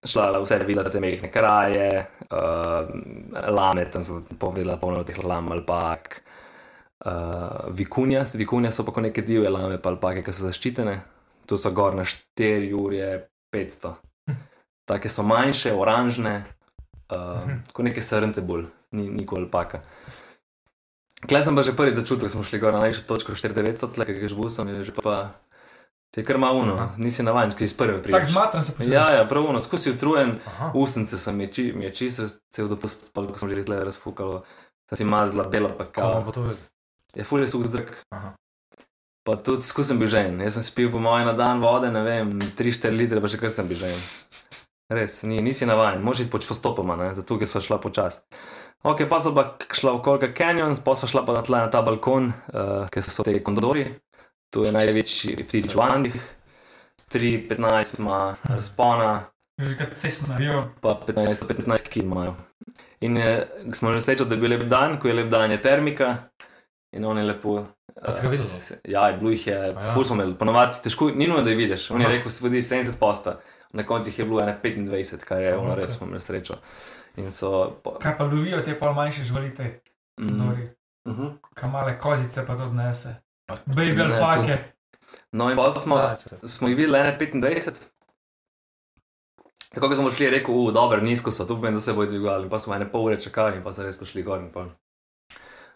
šla vse videti te mehne kraje, uh, lame, tam so povedala polno teh lam, alpak, uh, vikunjas, vikunjas so pa kot neke divje lame, pa alpake, ki so zaščitene, tu so gor na 4 ure 500. Take so manjše, oranžne, uh, kot neke srnce bolj, ni nikoli alpaka. Klej sem pa že prvi začutil, ko smo šli gor na najvišjo točko 4900, tle, ki greš busom, je že pa. Ti je kar malo uno, Aha. nisi navaden, ki iz prve Tako priješ. zmatran se počutiš. Ja, ja, pravuno, skozi utrujen, Aha. ustnice so mi, či, mi je čisto cel dopust, pa ko smo bili tle razfukalo, sem si mazla bela pa kao. pa to veze? Je fulje suh zrak. Aha. Pa tudi skozi sem bil žen, jaz sem spil po moje na dan vode, ne vem, 3-4 litre, pa še kar sem bil žen. Res, ni, nisi navaden, moraš iti poč postopoma, ne? zato ker sva šla počasi. Ok, pa so pa šla v Kolka Canyon, pa sva šla pa na tle na ta balkon, uh, ker so te kondori, tu je največji ptič v Andih, 3-15 ima razpona, kot cestna, jo. pa 15, 15 kg imajo. In je, smo že srečali, da je bil lep dan, ko je lep dan, je termika in on je lepo. A ste ga videli? eh, Ja, je bilo jih je, ja. ful smo imeli, ponovadi težko, ni nujno, da jih vidiš. On je Aha. rekel, se vodi 70 posta, na koncu jih je bilo ene 25, kar je ono Ok. res, smo imeli srečo. In so. Po, Kaj pa lovijo te pol manjše živalite, mm, dori. mhm. Kamale kozice pa to odnese. Baby Ne, alpake. No, in pa smo, smo jih videli ene 25. Tako da smo šli, je rekel, uh, dobro, nizko so, tu pomeni, da se bodo dvigovali. In Pa smo ene pol ure čakali, in pa so res prišli gor. in pol.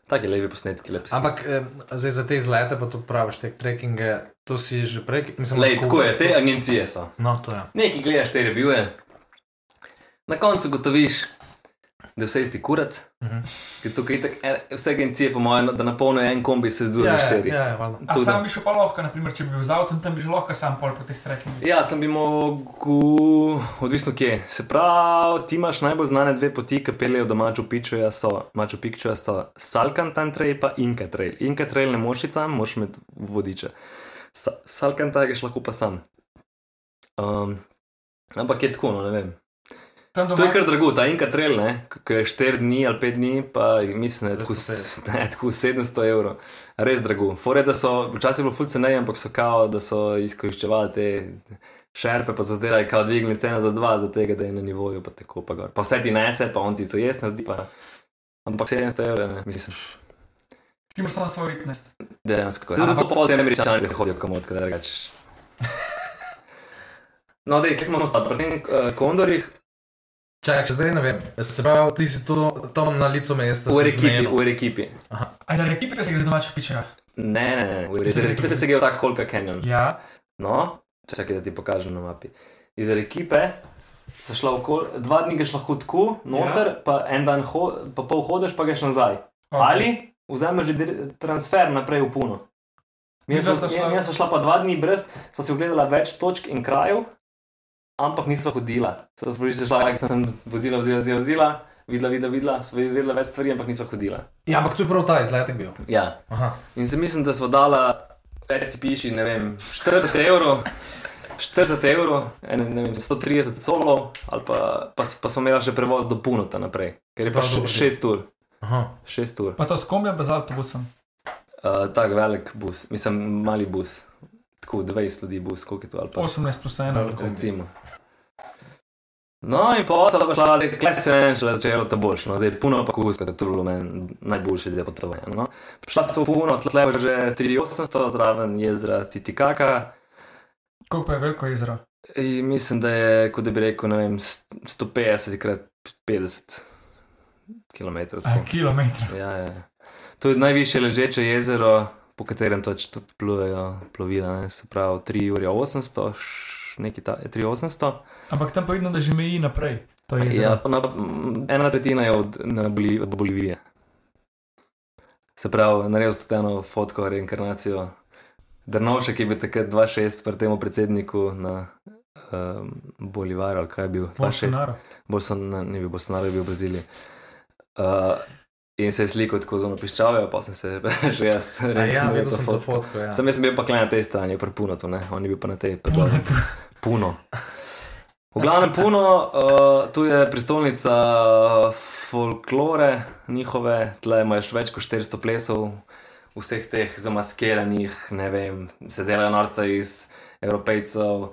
Taki lepi posnetki, lepi Ampak eh, zdaj za te izlete, pa to praviš, te trekkinge, to si že prej, mislim, Lej, lahko tako je, kupil. te agencije so. No, to je. Nekaj gledaš te revije, na koncu gotoviš, da vse isti kurat. Mhm. Ker so tukaj itak, en- vse agencije, po mojem, da napolnijo en kombi, se združijo Ja, ja, štiri. ja, ja, valjda. A Tudi. sam bi šel pa lahko, naprimer, če bi bil z avtom, tam bi že lahko sam pol po teh trekkingih. Ja, sem bi mogel, odvisno kje. Se pravi, ti imaš najbolj znane dve poti, ki peljejo do Maču Picchuja, so Maču Picchuja, so Salkantan Trail in Inka Trail. Inka Trail ne iti sam, moš imeti vodiče. Sa Salkantan greš lahko pa sam. Um, ampak je tako, no ne vem. Tam To doma, je kar drago, ta Inka Trail, ne, ki je 4 dni ali 5 dni, pa mislim, da je tako, 250. s- ne, tako 700 evrov. Res drago. Fore, da so, včasih je bilo ful ceneje, ampak so kao, da so izkoriščevali te šerpe, pa so zdaj kao dvignili ceno za dva, za tega, da je na nivoju, pa tako pa gor. Pa vse ti nese, pa on ti to jaz naredi, pa Ampak 700 evrov, ne, mislim, Ti imaš samo svoj fitness. dejansko. Zato to pol te američani hodijo komod, kaj drugač. No, dej, kje smo ostali, pri tem uh, kondorjih, Čakaj, zdaj ne vem. Se pravi, ti si tu tam na licu mesta. v se ekipi, v ekipi. A za ekipe se gre domač piča. Ne, ne, ne, v ekipi se gre v tak kolka canyon. Ja, No, čakaj, da ti pokažem na mapi. Iz ekipe so šla okoli, dva dni greš lahko tako, noter, ja. pa en dan ho, pa pol hodiš, pa greš nazaj. Okay. Ali vzameš že transfer naprej v puno. Mi smo šla- šla... smo šla pa dva dni brez, sva si ogledala več točk in krajev, ampak nisva hodila. Sva se že šla, sem vozila, vozila, vozila, vozila videla, videla, videla, sva videla več stvari, ampak nisva hodila. Ja, ampak tu je prav ta izletek bil. Ja. Aha. In se mislim, da smo dala, reci piši, ne vem, 40 evrov. 40 evrov, ene, ne vem, 130 solov, ali pa, pa, pa smo imeli še prevoz do Punota naprej, ker je pa Sprav dobro. 6 ur. Aha. 6 ur. pa to s kombijem, pa z avtobusom. Uh, tak velik bus, mislim, mali bus, tako 20 ljudi koliko je to ali pa 18 plus 1. Veliko. recimo. No, in pa so pa šla, zdaj klasi se meni šele začelo to boljš, no, zdaj puno pa kuska, to je bilo meni najboljše del potovanja. No. Šla sem puno, tle je že 3800 zraven jezera Titikaka. Koliko pa je veliko jezero? In mislim, da je, kot da bi rekel, ne vem, st- 150 krat 50 km. A, kilometr. Ja, ja. To je najvišje ležeče jezero, po katerem toč tudi plujejo plovila, ne? se pravi 3 ure 800, š- nekaj ta, 3800. Ampak tam pa vidno, da že meji naprej. Ja, na, m, ena tretjina je od, na Boli, od Bolivije. Se pravi, naredil sem tudi eno fotko, reinkarnacijo. Drnovšek je bil takrat 2-6 pri temu predsedniku na um, Bolivaru, ali kaj je bil? 2-6. Bolsonaro. Bolsonaro, ni bil Bolsonaro, je bil v Braziliji. Uh, in se je slikal tako zelo piščavijo, pa sem se že jaz ja, naredil videl to sem to fotko. Ja. Sem jaz bil pa klej na tej strani, pri Punotu, ne? on je bil pa na tej predlogi. Puno. V glavnem Puno, uh, tu je prestolnica folklore njihove, tle imaš več kot 400 plesov, vseh teh zamaskiranih, ne vem, se delajo norca iz evropejcev.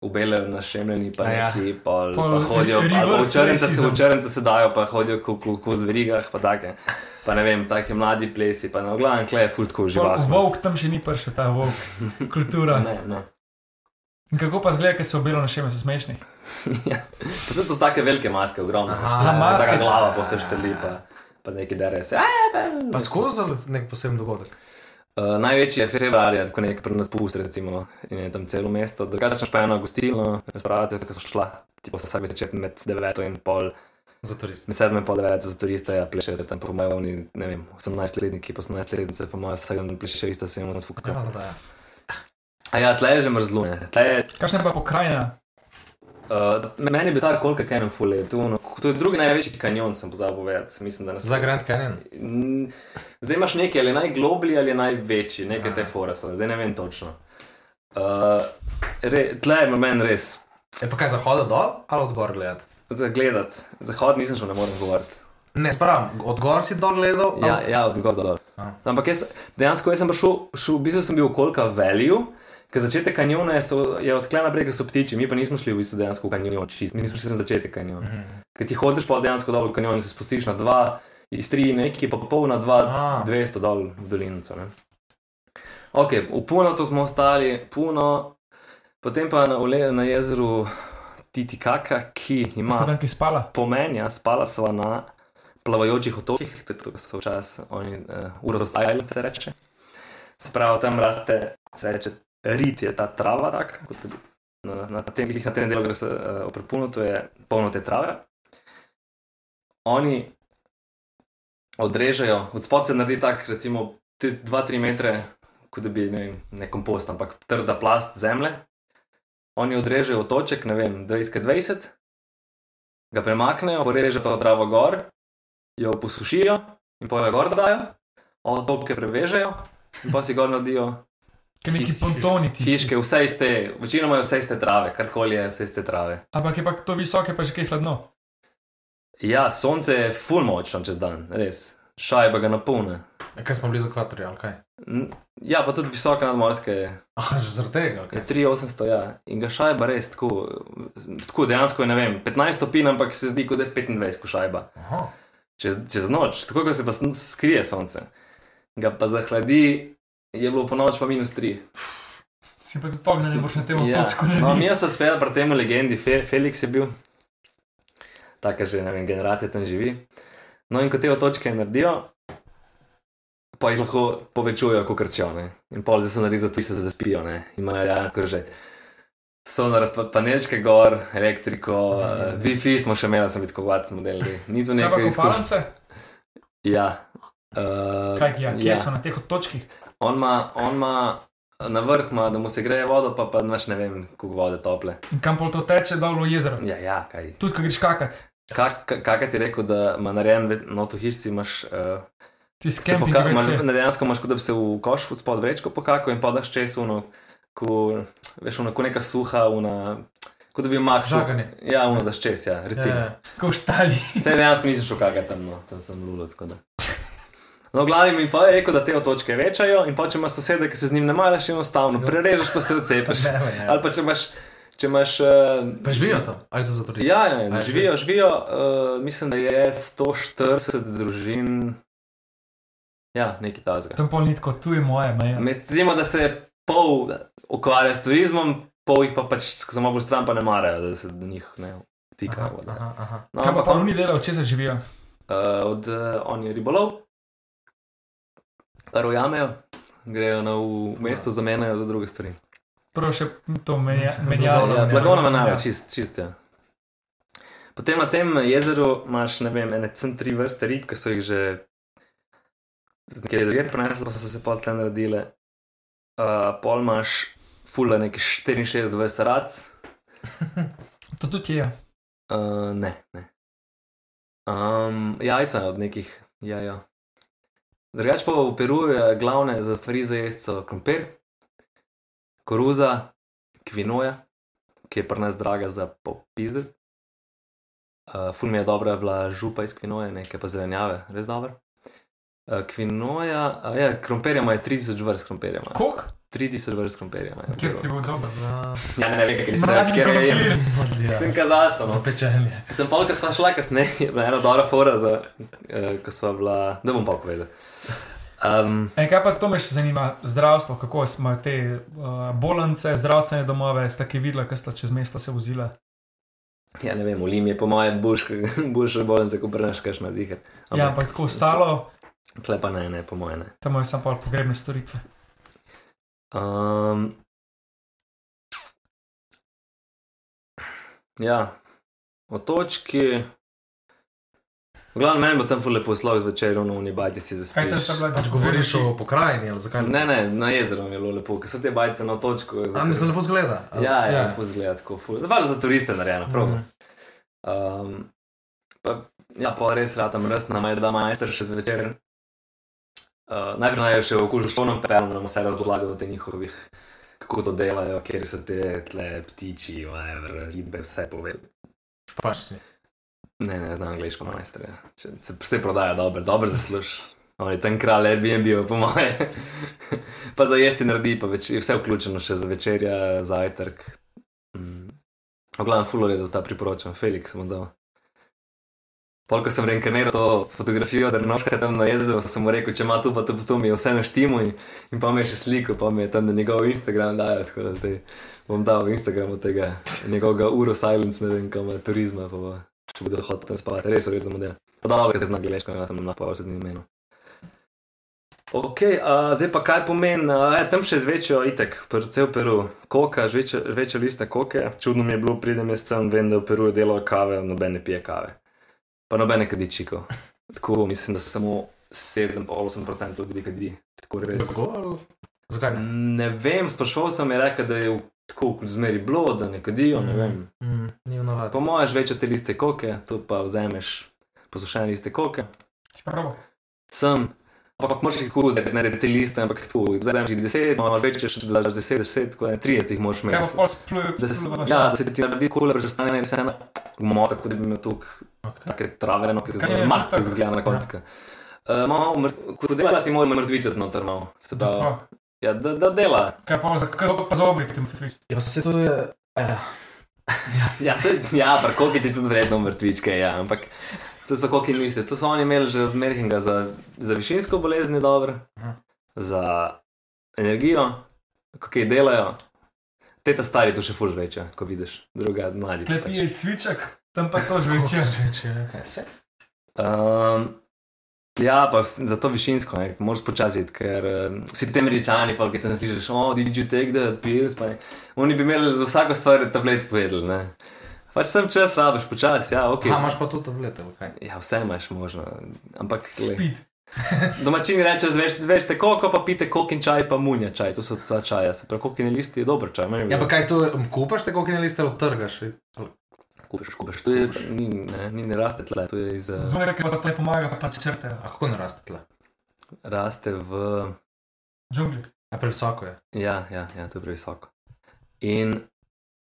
Ubelejo našemljeni, pa A ja. neki, pa, Pol pa hodijo, pa v črnce se, v črnce se dajo, pa hodijo kot ko, ko v zverigah, pa take. Pa ne vem, take mladi plesi, pa na glavnem klej je fultko živahno. Vok tam še ni prišel, ta vok. Kultura. Ne, ne. In kako pa zgleda, ker so obelo na šeme, so smešni. Ja. Pa so to take velike maske, ogromne. Aha, maske Taka glava pa se šteli, pa, pa neki dere se. Pa skozi nek poseben dogodek. Uh, največji je februarja, tako nek pri nas pust, recimo, in je tam celo mesto. Drugače pa eno gostilno, restavracijo, ki so šla, tipo vsak večer med 9 in pol, Za turiste. med 7 in pol 9 za turiste, ja, plešejo tam po mojem, oni, ne vem, 18-letniki, pa 18-letnice, po mojem, vsak dan plešejo isto, se jim odfukajo. Ja, da, ja. A ja, tle je že mrzlo, je, Kakšna je pa pokrajina? Uh, meni bi ta kolka canyon full je, to, ono, to je drugi največji kanjon, sem pozabil povedati, mislim, da na Za Grand Canyon. Zdaj imaš nekaj, ali je najgloblji ali je največji, nekaj Aha. te fore so, zdaj ne vem točno. Uh, re, tle je meni res, Je pa kaj zahoda dol ali od gor gledati? za gledati, zahod nisem šel, ne morem govoriti. Ne, pravim, od gor si dol gledal. Ja, ali- ja od gor do dol. A. Ampak jaz, dejansko jaz sem prišel, šel, v bistvu sem bil okolka value, ker začetek kanjona je, so- je odklen naprej, ker so ptiči, mi pa nismo šli v bistvu dejansko v kanjon čist, nismo šli na začetek kanjona. Mhm. Ker ti hodiš pa dejansko dol v kanjon in se spustiš na dva, iz tri neki pa pol na dva, A. 200 dol v dolinico. Ne? Ok, v Punotu smo ostali, Puno, potem pa na, na jezeru Titikaka, ki ima tam ki spala? pomen, ja, spala sva na plavajočih otokih, tako so včasih oni, uh, Uros Island se reče. Se pravi, tam raste, se reče, rit je ta trava, tak, kot je na, na, tem, glih na tem delu, ki se uh, oprepuno, to je polno te trave. Oni odrežejo, od spod se naredi tak, recimo 2-3 metre, kot da bi, vem, ne kompost, ampak trda plast zemlje. Oni odrežejo otoček, ne vem, 20-20, ga premaknejo, porežejo to travo gor, jo posušijo in pojo gor dajo, otoke prevežejo in pa si gor naredijo Ker neki pontoni ti. hiške, vse iz te, večinoma je vse iz te trave, karkoli je vse iz te trave. Ampak je pa to visoke, pa že kaj hladno. Ja, sonce je full močno čez dan, res. Šajba ga napolne. Kaj smo blizu ekvatorja, ali kaj? N- Ja, pa tudi visoke nadmorske je. Ah, že zaradi tega. Je Okay. 3800, ja. In ga šajba res tako, tako dejansko je, ne vem, 15 stopinj, ampak se zdi, kot da je 25 ko šajba. Aha. čez, čez noč, tako kot se pa skrije sonce, ga pa zahladi, je bilo po noč pa minus 3. Si pa tudi ognjen, ne boš na tem Ja. otočku No, naredil. mi smo spet pri tem legendi, Fe, Felix je bil, taka že ne vem, generacija tam živi. No, in ko te otočke naredijo, pa jih lahko povečujejo, kot krčijo. Ne? In pol zdaj so naredili za to, da spijo, ne? imajo dejansko že. Sonar, pa, panelčke gor, elektriko, uh, Wi-Fi smo še imeli, sem videl, kako smo delali. Ni to Kaj pa nekaj kopalnice? Ja. Uh, Kaj, ja, kje so na teh otočkih? On ima, on ima na vrh, ima, da mu se greje vodo, pa pa imaš ne vem, koliko vode tople. In kam pol to teče, dol v jezero? Ja, ja, kaj. Tudi, ko greš kakat. Kak, kak, kak ti rekel, da ima narejen ve- not v hišci, imaš. Uh, Ti se skempi, poka- ki imaš greš. ne, dejansko imaš, kot da bi se v koš spod vrečko pokakal in podaš čez uno, ko, veš, uno, ko neka suha, una, kot da bi mak suh. Žaganje. Ja, uno, daš čez, ja, recimo. Ja, Ko v štali. Sej dejansko nisem šel kakati tam, no, sem, sem lulo, tako da. No, glavni mi pa je rekel, da te otočke večajo in pa če imaš sosede, ki se z njim ne maraš, enostavno prerežeš, pa se odcepiš. Ali pa če imaš, če imaš uh, Pa živijo tam, ali to za turiste? Ja, ja, ja živijo, živijo. Uh, mislim, da je 140 družin. Ja, nekaj tazga. Tam pol ni tako, tu je moje meje. Medtem, da se pol ukvarja s turizmom, pol jih pa pač, malo bolj stran, pa ne marajo, da se do njih ne vtika. Aha, aha, aha. No, Kaj pa pa on, oni delajo, če se živijo? uh, od, uh, on je ribolov, kar ujamejo, grejo na v mesto, zamenjajo za druge stvari. Prvo še to menja- Blagovno menjavo. Ja, blagovno menjava, Ja. čist, čist ja. Potem na tem jezeru imaš, ne vem, ene cen tri vrste rib, ki so jih že z nekje druge prenesli, pa so se pa tle naredile. Uh, pol imaš fula nekih 64 vrst rac. To tudi je. Uh, ne, ne. Um, jajca od nekih jajo. Drugač pa v Peruju je glavne za stvari za jesti so krompir, koruza, kvinoja, ki je pri nas draga za popizde. Uh, ful mi je dobra bila župa iz kvinoje, nekaj pa zelenjave, res dobro. Uh, kvinoja, uh, ja, krompirja ima 3000 vrst krompirja. ima. Kok? 3000 vrst krompirja. Kjer ti bo dobro? Ja, Ja, ne vem, kaj se Mračni ker je. krompir. Sem kazal, sem. no. Zapečenje. Sem pa, ko smo šla kasneje, je bila ena dobra fora, za, uh, ko smo bila, da bom pa povedal. Um, E, kaj pa to me še zanima, zdravstvo, kako smo te uh, bolnice, zdravstvene domove, ste ki videli, kaj sta čez mesta se vozila. ja, ne vem, v Lim je po mojem boljše bolnice, kot prenaš kaš na zihar. Ja, ampak tako ostalo, Klepa ne, ne, po mojem ne. tam je samo pogrebne storitve. Um, ja, otočki. V glavnem, meni bo tam ful lepo slog zvečer, no, v bajtici za Kaj tam sta bila? Pač govoriš o pokrajini, ali zakaj? Ne, ne, na jezeru mi je bilo lepo, ker so te bajtice na otočku. A mislim, lepo zgleda. ali- Ja, ja, lepo zgleda tako ful. Zavar za turiste narejeno, prav. Mhm. Um, pa, ja, pa res ratam rstna, maj da majster še zvečer. Uh, najprej naj še v okolju štonom pelem, nam vse razlagajo o teh njihovih, kako to delajo, kjer so te tle ptiči, whatever, ribe, vse pove. Špačni. Ne, ne, znam angliško majster. Ja. Če- Se vse prodaja dobro, dobro zasluž. On je tam kralj Airbnb, po moje. pa za jesti naredi, pa več, je vse vključeno še za večerja, zajtrk. Mm. V glavnem, full redo ta priporočam, Felix mu dal. Polk sem reinkarniral to fotografijo, da noška tam na jezeru, sem mu rekel, če ima tu, pa to, to mi je vse naštimo in, in pa mi je še sliko, pa mi je tam na njegov Instagram dajo, tako da zdaj bom dal Instagramu tega njegovega Uro Silence, ne vem, kam turizma, pa bo, če bodo hoteli tam spavati, res uredno model. Pa da se zna angliško, jaz sem napaval se z njim imenom. Ok, uh, zdaj pa kaj pomeni, uh, je, tam še zvečjo itek, predvsem v Peru, koka, žvečjo, žvečjo liste koke. Čudno mi je bilo, pridem jaz tam, vem, da v Peru delajo kave, noben ne pije kave. Pa noben ne kadi čiko. Tako mislim, da samo 7-8% ljudi kadi. Tako res. Tako, Zakaj ne? Ne vem, sprašval sem je rekel, da je tako zmeri bilo, da ne kadijo, ne vem. Mm. Po mojem, žvečjo te liste koke, tu pa vzameš posušene liste koke. Si pa prav. sem. Ampak moraš jih tako vzeti, ne te liste, ampak tako. Zdaj jih 10, imaš več, če daš 10, 10, tako da 30 jih moraš pa imeti. splujejo? Da se, ja, da se ti naredi kole, že stane in se ena gmota, kot da bi imel tukaj Okay. take trave, no, ki je se mah, to? zgleda na koncu. Uh, ko dela ti mora mrtvičati noter malo. Se pravi, Pa, ja, da, da dela. Kaj pa za, kaj pa za oblik ti mrtvič? Ja, pa se to je. Eh, Ja, se, ja parkoki ti tudi vredno mrtvičke, ja, ampak To so koki liste. To so oni imeli že od Merkinga za, za višinsko bolezen, je dobro, Aha. za energijo, kako kaj delajo. Te ta stari to še fulž večja, ko vidiš, druga mladi. Tle pač. pije cviček, tam pa to že večer. Ja, se. Um, ja, pa za to višinsko, ne, moraš počasi iti, ker um, vsi ti američani, pa ki tam slišiš, oh, did you take the pills, pa ne. Oni bi imeli za vsako stvar tablet povedali, ne. Pač sem čas rabiš počasi, ja, ok. Aha, imaš pa tu tablete, ali kaj? Ja, vse imaš možno, ampak. Speed. domačini rečejo, veš, veš te koliko, pa pite kokin čaj, pa munja čaj, to so dva čaja, se pravi, kokin listi je dober čaj. Ja, pa kaj to, kupaš te koliko liste ali trgaš? Kupiš, kupiš, to je, ni, ne, ni ne raste tle, to je iz, uh, Zvoni reke, pa te pomaga, pa pač črte. A kako ne raste tle? raste v, Džungli. A previsoko je. ja, ja, ja, to je previsoko. In,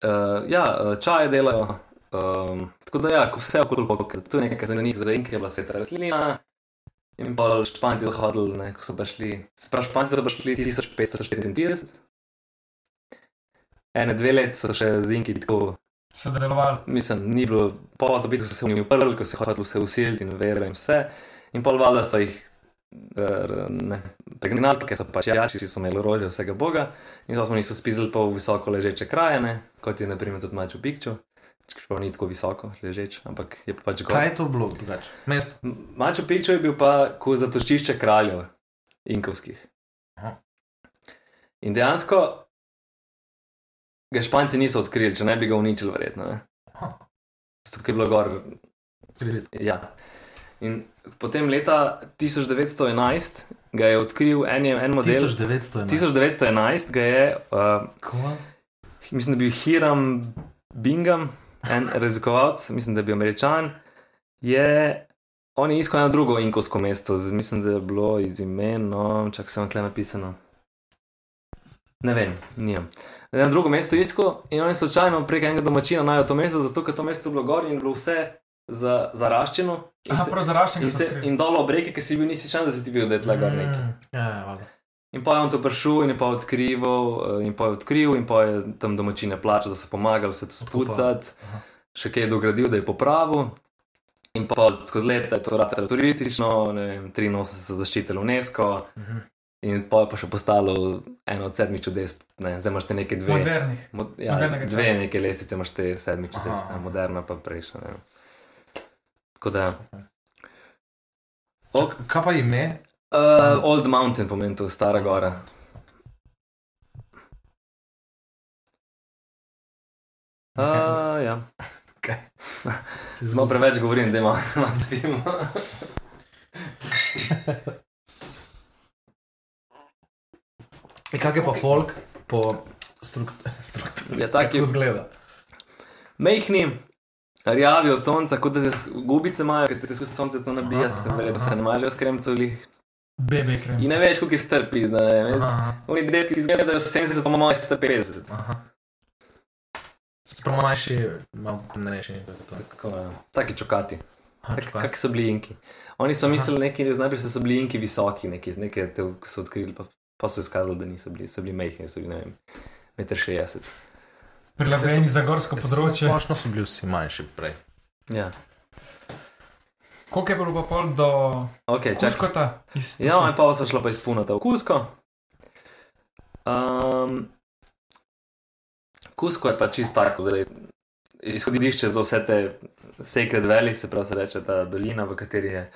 uh, ja, uh, čaje delajo, um, tako da ja, ko vse okoli pokaj, to je nekaj za njih, za inke je bila sveta rastlina. In pa španci so hodili, ne, ko so prišli, sprav španci so prišli 1554. Ene dve let so še z inki tako Sodelovali. mislim, ni bilo, pa za biti so se oni uprli, ko so hoteli vse usiliti in vero in vse. In pol valjda so jih r- ne, pregnali, ker so pač jači, ki so imeli orožje vsega boga. In to smo jih spizili po visoko ležeče kraje, ne, kot je naprimer tudi Maču Pikču. Čeprav ni tako visoko ležeč, ampak je pa pač gor. Kaj je to bilo drugače? Mesto. Maču Pikču je bil pa kot zatočišče kraljev inkovskih. Aha. In dejansko ga Španci niso odkrili, če ne bi ga uničili, verjetno. ne. Zato, ker je bilo gor. Ja. In potem leta 1911 ga je odkril en, en model. 1911. 1911 ga je, uh, mislim, da je bil Hiram Bingham, en raziskovalec, mislim, da je bil američan. Je, on je iskal eno drugo inkovsko mesto, z- mislim, da je bilo iz imena, čak sem tukaj napisano. Ne vem, nijem. Na drugo mesto iskal in on je slučajno prek enega domačina najel to mesto, zato ker to mesto je bilo gor in je bilo vse za, zaraščeno. In, Aha, se, zaraščen. in, se, in dol ob reki, ki si bil, nisi šel, da si ti bil, da je tle gor neki. Mm, Ja, ja, valjda. In pa je on to prišel in je pa odkrival, eh, in pa je odkril, in pa je tam domačine plačal, da so pomagali vse to spucati, še kaj je dogradil, da je popravil. In pa skozi leta je to ratalo turistično, ne vem, 83 so zaščitili UNESCO. Mhm. In pa je pa še postalo eno od sedmih čudes, ne, zdaj imaš te neke dve. Modernih. Mo, ja, modernega dve časa. neke lestvice imaš te sedmih čudes, Aha. ne, moderna pa prejšnja. ne. Tako da. Ok, Kaj pa ime? uh, Old Mountain pomeni to, stara gora. Uh, ja. Se Smo preveč govorim, da imamo spimo. In kak je pa folk po struktu- strukturi? Ja, tak je. Zgleda? Mejhni, rjavi od sonca, kot da se gubice imajo, ker se sonce to nabija, Aha, se aha, se ne mažejo s kremcoli. BB krem. In ne veš, koliko je strpi, ne. Aha, Oni detki izgledajo 70, pa malo star 50. aha. Sprav manjši, malo temnejši. Tako, ja. Taki čokati. Kak, so bili inki? Oni so mislili, neki, najprej so bili inki visoki, neki, neki te, so odkrili, pa, pa so izkazali, da niso bili, so bili mehki, so bili, ne vem, 1,60 m. Prilagojeni za gorsko področje. Splošno so bili vsi manjši prej. Ja, Koliko je bilo pa pol do ok, čakaj. Kuskota? Ja, in pa so šla pa izpunata v Kusko. Um, Kusko je pa čisto tako, zdaj, izhodišče za vse te Sacred Valley, se pravi, se reče ta dolina, v kateri je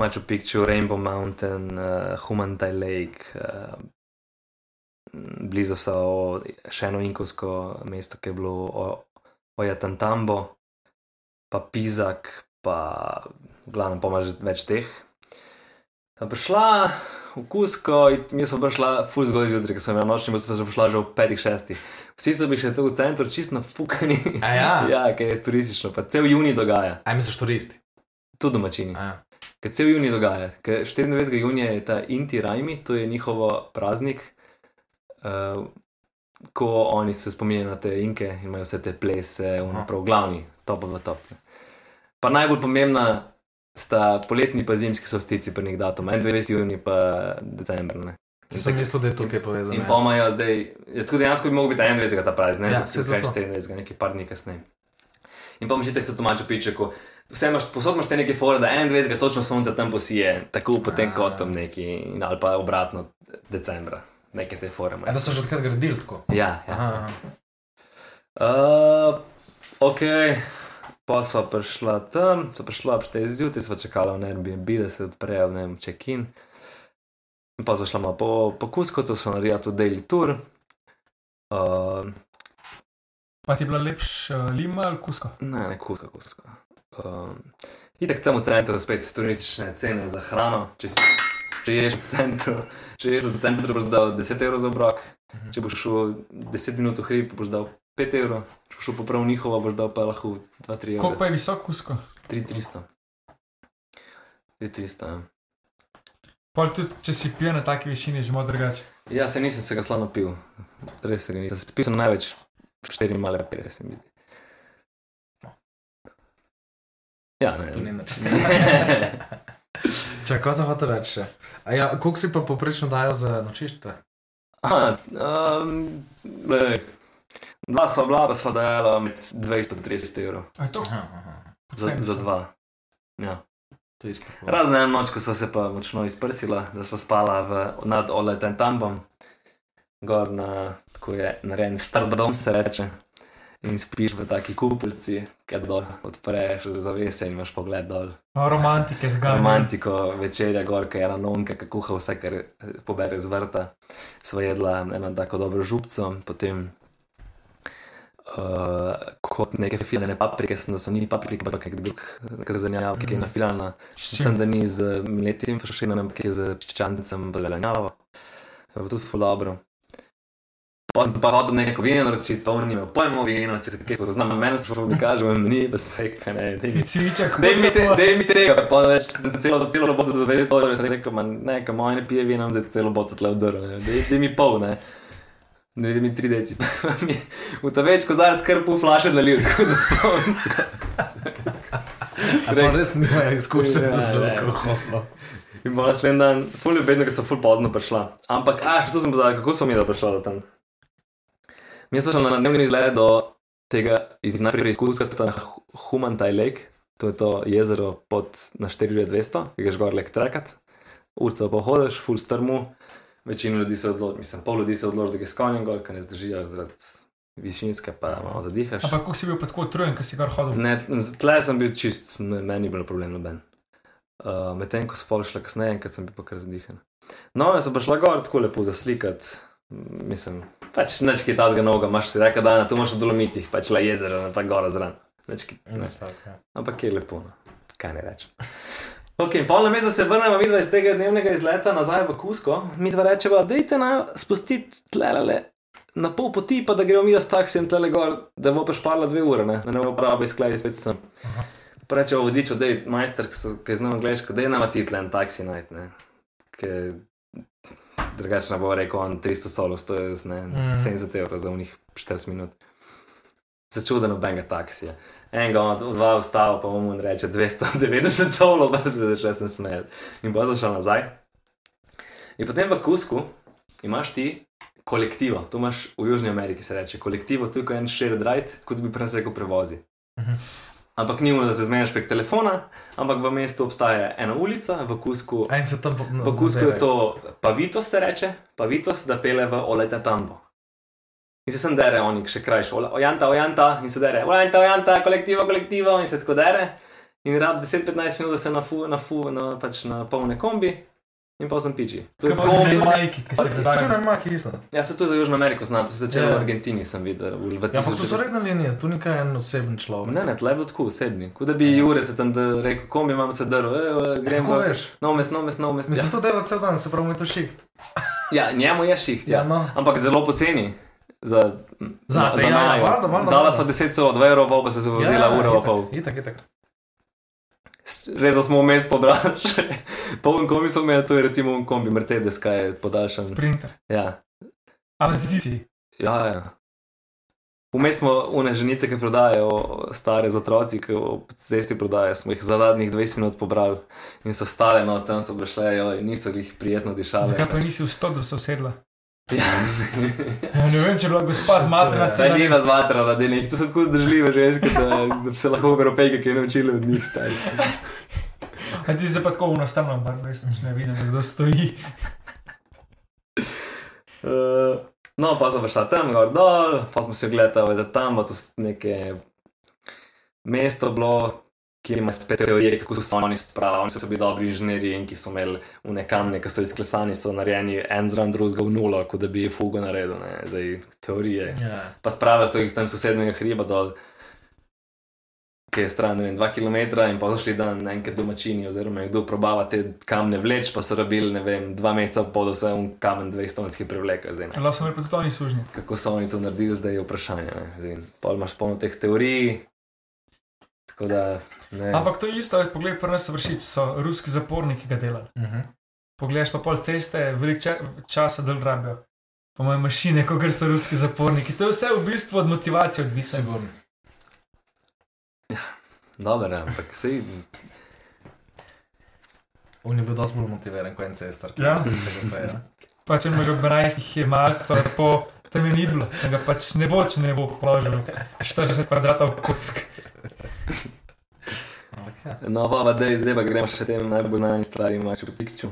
Machu Picchu, Rainbow Mountain, uh, Humantai Lake, uh, blizu so še eno inkovsko mesto, ki je bilo Ojatantambo, pa Pizak, pa pa imaš več teh. Sem prišla v Kusko mi smo prišla ful zgodaj zjutraj, ker sem imela nočni, pa sem prišla že petih, šestih. Vsi so bili še tu v centru, čist nafukani. A ja? ja, ker je turistično, pa cel juni dogaja, Aj misliš turisti? tu domačini. A ja. Ker cel juni dogaja, ker 24. junija je ta Inti Rajmi, to je njihovo praznik, uh, ko oni se spominjajo na te inke in imajo vse te plese, unaprav glavni, top the top. ne. Pa najbolj pomembna sta poletni pa zimski solstici pri njih datum, 21. juni pa decembr. Ne. Ti sem mislil, da je tukaj povezano. In jaz. pa imajo zdaj, je tudi dejansko bi mogel biti 21. ta praznik, ne Ja, ja, se zakaj 24. nekaj par dni kasneje. In pa imaš tako tudi domačo pičeko. Vse imaš, posod imaš te neke fore, da 21. točno sonce tam posije, tako potem kot tam neki, in- ali pa obratno decembra, neke te fore. Imaš. da so že odkrat gradili tako. Ja, ja. Aha, aha. Uh, ok, pa sva prišla tam, sva prišla ob 4 zjutraj, sva čakala na Airbnb, da se odprejo, ne vem, check-in. In Pa sva šla malo po, po Kuskotu, sva naredila tudi daily tour. Uh, Pa ti je bila lepša uh, lima ali kusko? ne, ne, kuska, kuska. Um, Itek tam v centru spet turistične cene za hrano. Če, si, če ješ v centru, če ješ v centru, boš dal 10 evrov za obrok. Če boš šel 10 minut v hrib, boš dal 5 evrov. Če boš šel po prav njihovo, boš dal pa lahko 2-3 evra. Koliko pa je visok kusko? 3300. 3300. Ja. Pol tudi, če si pijen na taki višini, je že malo drugače. ja, se nisem se ga slano pil, res se ga nisem. Spil sem največ 4 male pere, se mi zdi. Ja, ne. To ni način. Če, kaj za hotel reči? ja, koliko si pa poprečno dajo za nočišče? Um, lej, dva sva bila, pa sva dajala med 200 in 30 evrov. A je to? Aha, aha. Za, za dva. Ja. To je isto. Razne eno noč, ko sva se pa močno izprsila, da sva spala v, nad Oletem Tambom, gor na, tako je narejen star dom, se reče. In spiš v taki kupolci, ker dol odpreš zavese in imaš pogled dol. A, Romantike zganja. Romantiko, večerja, gor, ki je ena nonka, ki kuha vse, kar pobere z vrta. Sva jedla eno tako dobro župco, potem uh, kot neke filane paprike, sem da so ni paprike, pa kak drug, kar zanjava, ki je nafilana. Sem da ni z mletim fašinom, ki je z čičancem, belenjavo. Je bilo tudi ful Pa sem pa hodil neko vino naročiti, pa on nima pojma o vinu, če se kaj poznam, meni se pa mi kaže, meni pa se kaj ne, daj mi Ti cviček. Daj mi, te, daj mi tega, pa več celo, celo roboto za 20 dolarjev. Sem rekel, man, ne, kam moj ne pije vina, zdaj celo roboto tle vdrl, ne. Daj, daj mi pol, ne. Ne, daj mi tri deci. Pa mi je v ta več kozarec kar pol flaše nalil, tako da poln. Pa res nimajo izkušenj Ja, z ne. alkoholom. In pa naslednji dan, ful je vedno, ker so ful pozno prišla. Ampak, a, še to sem pozabil, kako so mi da prišla do tam. Mi smo šli na dnevni izlet do tega, iz najprej izkuskati na Hu- Humantai Lake, to je to jezero pod na 4200, ki ga žgor lek trekat. Urca pa hodiš, ful strmu, večina ljudi se odloči, mislim, pol ljudi se odloči, da ga s konjem gor, ker ne zdržijo zaradi višinske, pa malo zadihaš. Ampak kako si bil pa tako utrujen, ker si kar hodil? Ne, tle sem bil čist, ne, meni ni bilo problem noben. Uh, Medtem ko so pol šla kasneje, enkrat sem bil pa kar zadihan. No, jaz sem pa šla gor tako lepo zaslikati. Mislim, pač neč kaj tazga noga, imaš si reka dana, tu imaš v Dolomitih, pač la jezero, ne pa gora zran. Nič ki- ne. Ampak je lepo, no. kaj ne rečem. Ok, in pol namesto, da se vrnemo midva iz tega dnevnega izleta nazaj v Kusko, mi dva rečeva, dejte na spustiti tlele na pol poti, pa da gremo mi s taksijem tlele gor, da bo prešparla dve ure, ne, da ne bo prava izklej spet sem. Pa rečevo vodiču, da je majster, ki ki znal angliško, da je nama ti tle en taksi najti, ne. Drugače ne bo rekel on 300 solo, 100 je ne, Mhm. 70 evrov za unih 40 minut. Začuden nobenega taksija. Enega od od dva ustava, pa mu reče 290 solo, pa se začne sem smejati. In bo zašel nazaj. In potem v Kusku imaš ti kolektivo, tu imaš v Južni Ameriki se reče kolektivo, tu je en shared ride, kot bi prej rekel prevozi. Ampak ni mu, da se zmeniš prek telefona, ampak v mestu obstaja ena ulica, v Kusku, in se tam po- v Kusku je to Pavitos, se reče, Pavitos, da pele v Olete Tambo. In se sem dere, oni še krajši, "Ola- ojanta, ojanta, in se dere, ojanta, ojanta, kolektivo, kolektivo, in se tako dere. In rab 10-15 minut, da se nafu, nafu, na, pač na polne kombi, in pa sem piči. To je Kaj pa kombi. z majki, ki se To je maki isto. Ja, se to za Južno Ameriko znam, to se začelo Ja. v Argentini, sem videl. V, Ja, ampak to so 1900. redne linije, tu ni kaj en oseben človek. Ne, ne, tle je bilo tako osebni. Kot da bi Jure se tam da rekel, kombi imam se drl, e, grem v veš? nov mest, nov mest, nov mest. Mislim, Ja. to dela cel dan, se pravi, mu je to šiht. ja, njemu je šiht, ja. Ja, no. ampak zelo poceni. Za, Zate, za ja, najo. Dala sva 10 celo, 2 evrov, pa se je vozila ja, uro pa pol. Itak, itak. Res da smo vmes pobrali še poln kombi, smo imeli, to je recimo un kombi Mercedes, kaj je podaljšan. Sprinter. Ja, Ali zici. ja, ja. Vmes smo une ženice, ki prodajajo stare z otroci, ki ob cesti prodajajo, smo jih za zadnjih 20 minut pobrali in so stale, no tam so prišle, jo, niso jih prijetno dišale. Zakaj pa nisi vstop, da bi se usedla? Ja, ne vem, če je bila gospa zmatrana. Saj ni razmatrala, da je nekaj, to so tako zdržljive ženske, da, da se lahko evropejke kaj naučili od njih stari. A ti se pa tako unostavno, bar res nič ne vidim, kdo stoji. Uh, no, pa smo šla tam, gor dol, pa smo se ogledali, da tam bo to neke mesto bilo, kjer ima spet teorije, kako so oni spravili. Oni so bili dobri inženirji in ki so imeli v kamne, ki so izklesani, so narejeni en zraven drugega v nulo, kot da bi fugo naredil, ne, zdaj teorije. Ja. Pa spravili so jih tam sosednjega hriba dol, ki je stran, ne vem, dva km in pa so šli dan enkrat domačini, oziroma je kdo probava te kamne vleč, pa so rabili, ne vem, dva meseca pod vse un kamen 200 prevleka. Zdaj, ne. Lahko so pa tudi oni sužnji. Kako so oni to naredili, zdaj je vprašanje. Zdaj, pol imaš polno teh teorij. Tako da, ne. Ampak to je isto, poglej, pri nas so vršič, so ruski zaporniki ga delali. Uh -huh. Pogledaš pa pol ceste, veliko ča časa del rabijo. Po mojem mašine, kot so ruski zaporniki. To je vse v bistvu od motivacije odvisno. Sigurno. Dobro, ampak sej, On je bil dosti bolj motiviran kot en cestar. Ja. CGP, ja. Pa če me 12 je malce, po tam je ni bilo, da ga pač ne bo, če ne bo položil 40 kvadratov kock. No, pa da zdaj pa gremo še tem najbolj znanim stvarem, maču pikču.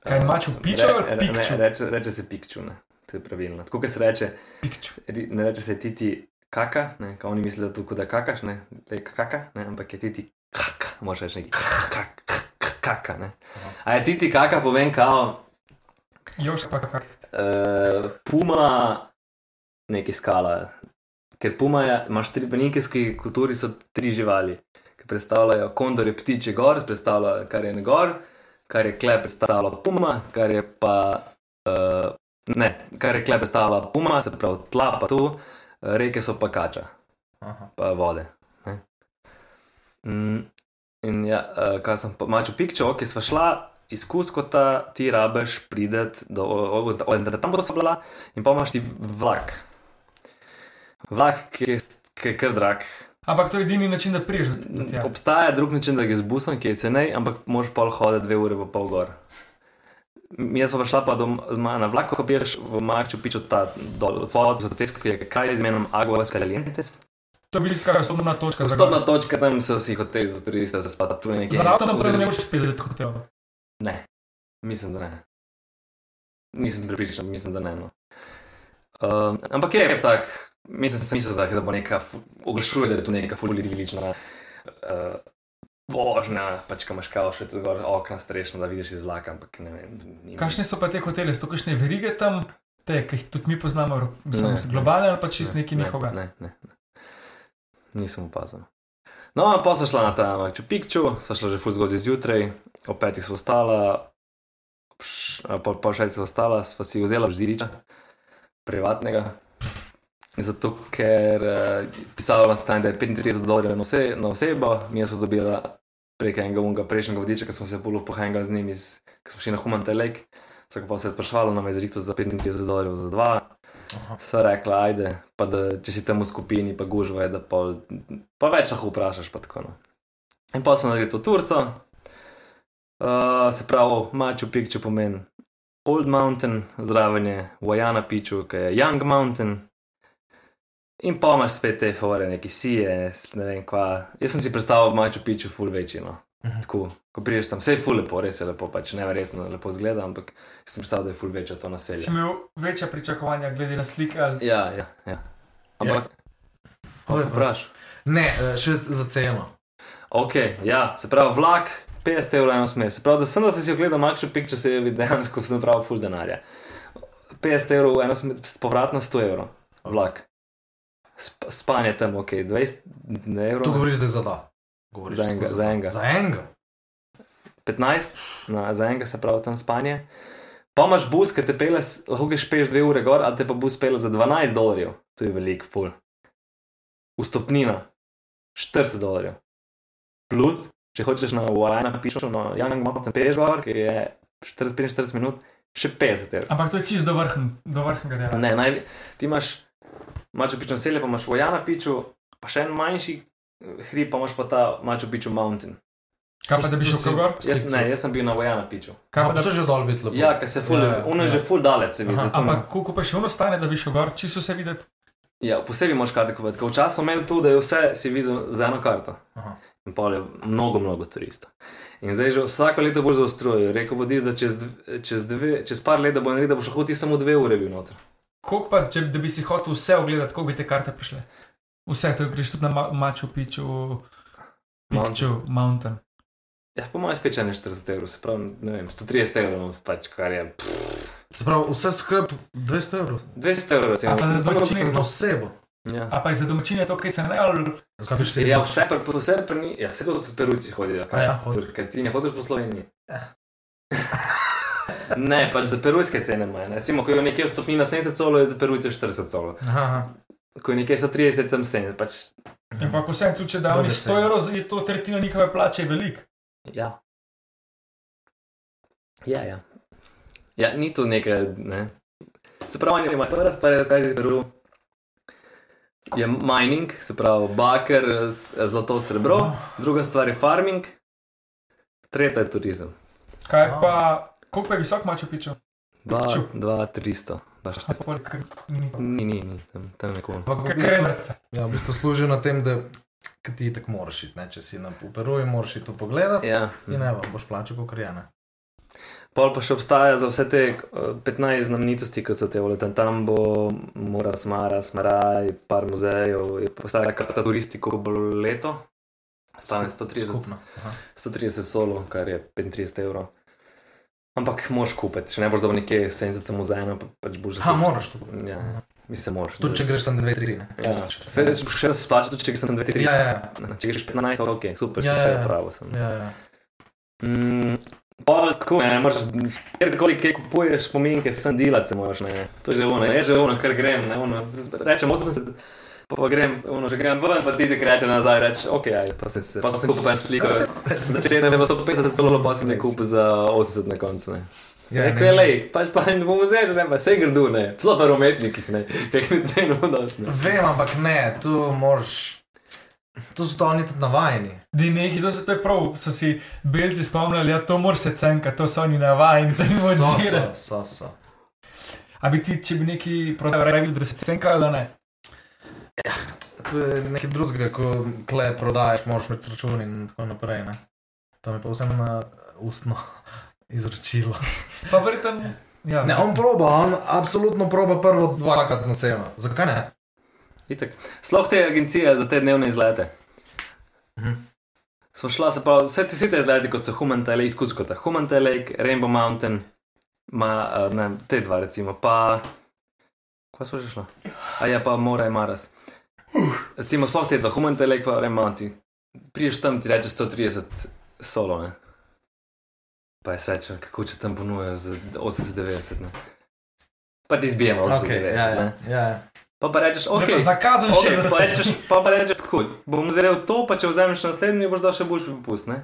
Kaj, Picchu ali Re- re- ne? Reče, reče se pikču, ne. To je pravilno. Tako kot se reče, Pikču. ne reče se titi kaka, ne, kao oni mislijo, da tu da kakaš, ne, le kaka, ne, ampak je titi kaka, moraš reči neki kaka, kaka, ne. A je titi kaka, povem, kao, Još, pa kak. uh, puma nekaj skala. Ker puma je, imaš tri, v nikijski kulturi so tri živali, predstavljajo kondorje ptiče gor, predstavljajo kar je na gor, kar je klep predstavlja puma, kar je pa. Uh, ne, kar je klep predstavlja puma, se pravi tla pa tu, reke so pa kača, Aha. pa vode. Ne. Mm, in ja, uh, kaj sem pa mačo pikčo, ki sva šla. Izkus, kot ti rabeš prideti do, o- o- o- da tam bodo bila, in pa imaš ti vlak. Vlak, ki je, ki je kar drag. Ampak to je edini način, da priješ do tja. Obstaja drug način, da greš z busom, ki je cenej, ampak moraš pol hoditi dve ure pa pol gor. Mi smo prišla pa do, z ma- na vlak, ko piješ v Maču Piču ta dol, od od tesko, ki je kraj z imenom Aguas Calientes. To bi bila stopna točka Stopna točka, tam so vsi hoteli za turiste, da spada tu nekje. Za avto naprej ne boš spet do hotela. Ne, mislim, da ne. Nisem pripričan, mislim, da ne. No. Um, ampak je tak, mislim, sem mislil, da, da bo neka, oglašuje, da je tu neka fulidilična uh, vožnja, pač ko imaš kao še zgor okna strešno, da vidiš iz vlaka, ampak ne vem. ni- Kakšne so pa te hotele, so kakšne verige tam, te, ki jih tudi mi poznamo, mislim, ne. globalne ali pa čist neki ne, njihovega. Ne, ne, ne. Nisem opazil. No, pa smo šla na ta Machu Picchu, sva šla že ful zgodaj zjutraj, ob petih smo ostala, pol, pol šest smo ostala, sva si vzela vzdiča, privatnega. Zato, ker uh, pisalo na strani, da je 35 dolarjev na, ose, na osebo, mi smo dobila prek enega unga prejšnjega vodiča, ki smo se bolj pohengali z njim, iz, ko smo šli na Human Telek. Vsak pa se je sprašvalo na mezrico za 35 dolarjev za dva. Aha. Sva rekla, ajde, pa da če si tam v skupini, pa gužva je, da pol, pa več lahko vprašaš. Pa tako, no. In pa smo naredili to turco, uh, se pravi, Maču Picchu pomeni Old Mountain, zraven je Wajana Picchu, ki je Young Mountain. In pa imaš spet te fore, neki sije, s- ne vem kva. Jaz sem si predstavljal Maču Picchu ful večino. Mhm. Tako, ko priješ tam, vse je ful lepo, res je lepo, pač neverjetno lepo zgleda, ampak sem predstavljal, da je ful večje to naselje. Si imel večja pričakovanja glede na slike ali Ja, ja, ja. Ampak, Oj, vprašaj. Ne, eh, še za ceno. Ok, ja, se pravi, vlak 50 evrov eno smer. Se pravi, da sem da sem si ogledal Machu Picchu, se je dejansko sem prav full denarja. 50 evrov eno smer, povratno 100 evrov, vlak. Sp spanje tam, ok, 20 evrov. Tu govoriš zdaj za da. Govoriš Za enega, za enega. Za enega. 15, no, za enega se pravi tam spanje. Pa imaš bus, ki te pele, lahko greš peš 2 ure gor, ali te pa bus pele za 12 dolarjev. To je velik, full. Vstopnina 40 dolarjev. Plus, če hočeš na Wajana pišo, na Young Mountain peš gor, ki je 40-45 minut, še 50 evrov. Ampak to je čist do, vrhn, do vrhnega dela. Ne, naj, ti imaš Mačo Piču naselje, pa imaš Wajana piču, pa še en manjši eh, hrib, pa imaš pa ta Mačo Piču Mountain. Kaj pa da bi To šel si- gor? Jaz, ne, jaz sem bil na Vojana piču. Kaj pa da so že dol videli. Ja, ker se ful, Ja, ja, ono je ja. že ful dalec, se vidi. Aha, zato ne- Ampak koliko pa še ono stane, da bi šel gor, čisto se videti? Ja, posebej moraš karte kupiti. ker Včasih smo imeli tu, da je vse si videl za eno karto. Aha. In pa je mnogo, mnogo turistov. In zdaj že vsako leto bolj zaostrujejo. Rekel vodič, da čez, dv- čez, dve, čez par let, da bo naredil, da boš lahko ti samo dve ure bil noter. Koliko pa, če bi si hotel vse ogledati, koliko bi te karte prišle? Vse, to greš tudi na Ma- Machu Picchu, Picchu, Mountain. Ja, po mojem spet če ne 40 evrov, se pravi, ne vem, 130 evrov, pač kar je. Se pravi, vse skup 200 evrov. 200 evrov, recimo. A pa sem- za domačine sem- Na osebo. Ja. A pa je za domačine to, kaj se ne ali? Ja, vse, pa vse, pa ni, ja, vse to tudi perujci hodijo. A ja, hod- Tur- Ker ti ne hodiš po Sloveniji. Ne, pač za perujske cene imajo. ne. Recimo, ko je nekje stopnina 70 colo, je za perujce 40 colo. Aha. Ko je nekje 130, je tam 70. Pač, Ampak vse, tudi če da oni Dobre 100 cene. evrov, je to tretjina njihove plače, je velik. ja. Ja, ja. Ja, ni to nekaj, ne. Se pravi, oni imajo prva stvar, kar je Peru. Je mining, se pravi, baker, s- zlato, srebro, druga stvar je farming, tretja je turizem. Kaj pa, koliko je visok Machu Picchu? 2, 2, 300, 2, A pa 400. koliko ni to? Ni, ni, ni, tam, tam nekako. Ampak v Kaj bistvu, kremerce. ja, v bistvu služi na tem, da ti tako moraš iti. Ne? Če si na Peruju, moraš iti to pogledati. Ja. In ne, boš plačal, kot rejene. Pol pa še obstaja za vse te eh, 15 znamenitosti, kot so te volete Tambo, Mura, Smara, Smaraj, par muzejev, je postaja karta turistiko bo leto. Stane 130, Skupno. Aha. 130 solo, kar je 35 evrov. Ampak moraš kupiti, če ne boš dobil nekje 70 muzejev, pa, pač boš Ha, moraš to. Ja, mislim, moraš. Tudi če greš sem 2, 3. Ja, se veš, še se splača, tudi če sem 2, 3. Ja, ja, ja. Če greš 15, ok, super, Ja, še ja, ja. pravo. Sem. ja, ja. Mm, Pol tako, ne, moraš, kjerkoli kaj kupuješ, spominke, sem delati, moraš, ne. To je že ono, je že ono, kar grem, ne, ono, rečem 80, pa, pa grem, ono, že grem ven, pa ti ti reče nazaj, reč, ok, aj, pa sem se, pa sem kupil pač sliko, začetek je bilo 150 celo, pa sem je kupil za 80 na koncu, ne. Ja, ne, Rekel je ne. lej, pač pa ne bomo vzeli, ne, pa vse grdu, ne, celo pa v umetnikih, ne, kaj mi ceno dosti, ne. Vem, ampak ne, tu moraš. Tu so to oni tudi navajeni. Di neki, to se to je prav, so si belci spomnili, ja, to mora se cenka, to so oni navajeni, da ne So, moreš so, so, so. A bi ti, če bi neki prodajal, rekel, da se cenka ali da ne? To je nekaj drugega, ko kle prodajaš, moraš imeti račun in tako naprej. Ne? To mi pa vsem na ustno izročilo. Pa verjetno, ja. Ne, on proba, on absolutno proba prvo dvakrat na ceno. Zakaj ne? Itak. Sploh te agencije za te dnevne izlete. Mhm. So šla se pa vse te, vse te izlete, kot so Human Lake, izkuskota. Human Lake, Rainbow Mountain, ma, uh, ne, te dva recimo, pa. Kaj smo že šla? A ja, pa Mora je Maras. Recimo, sploh te dva, Human Lake, pa Mountain. Priješ tam, ti reče 130 solo, ne. Pa je sreča, kako če tam ponujajo za 80-90, ne. Pa ti zbijemo 80-90, Okay, ja, ja, ja. Pa pa rečeš, ok. Zakazan Okay, še za pa, rečeš, pa, pa rečeš tako, bom vzel to, pa če vzameš naslednji, boš dal še boljši popust. Ne?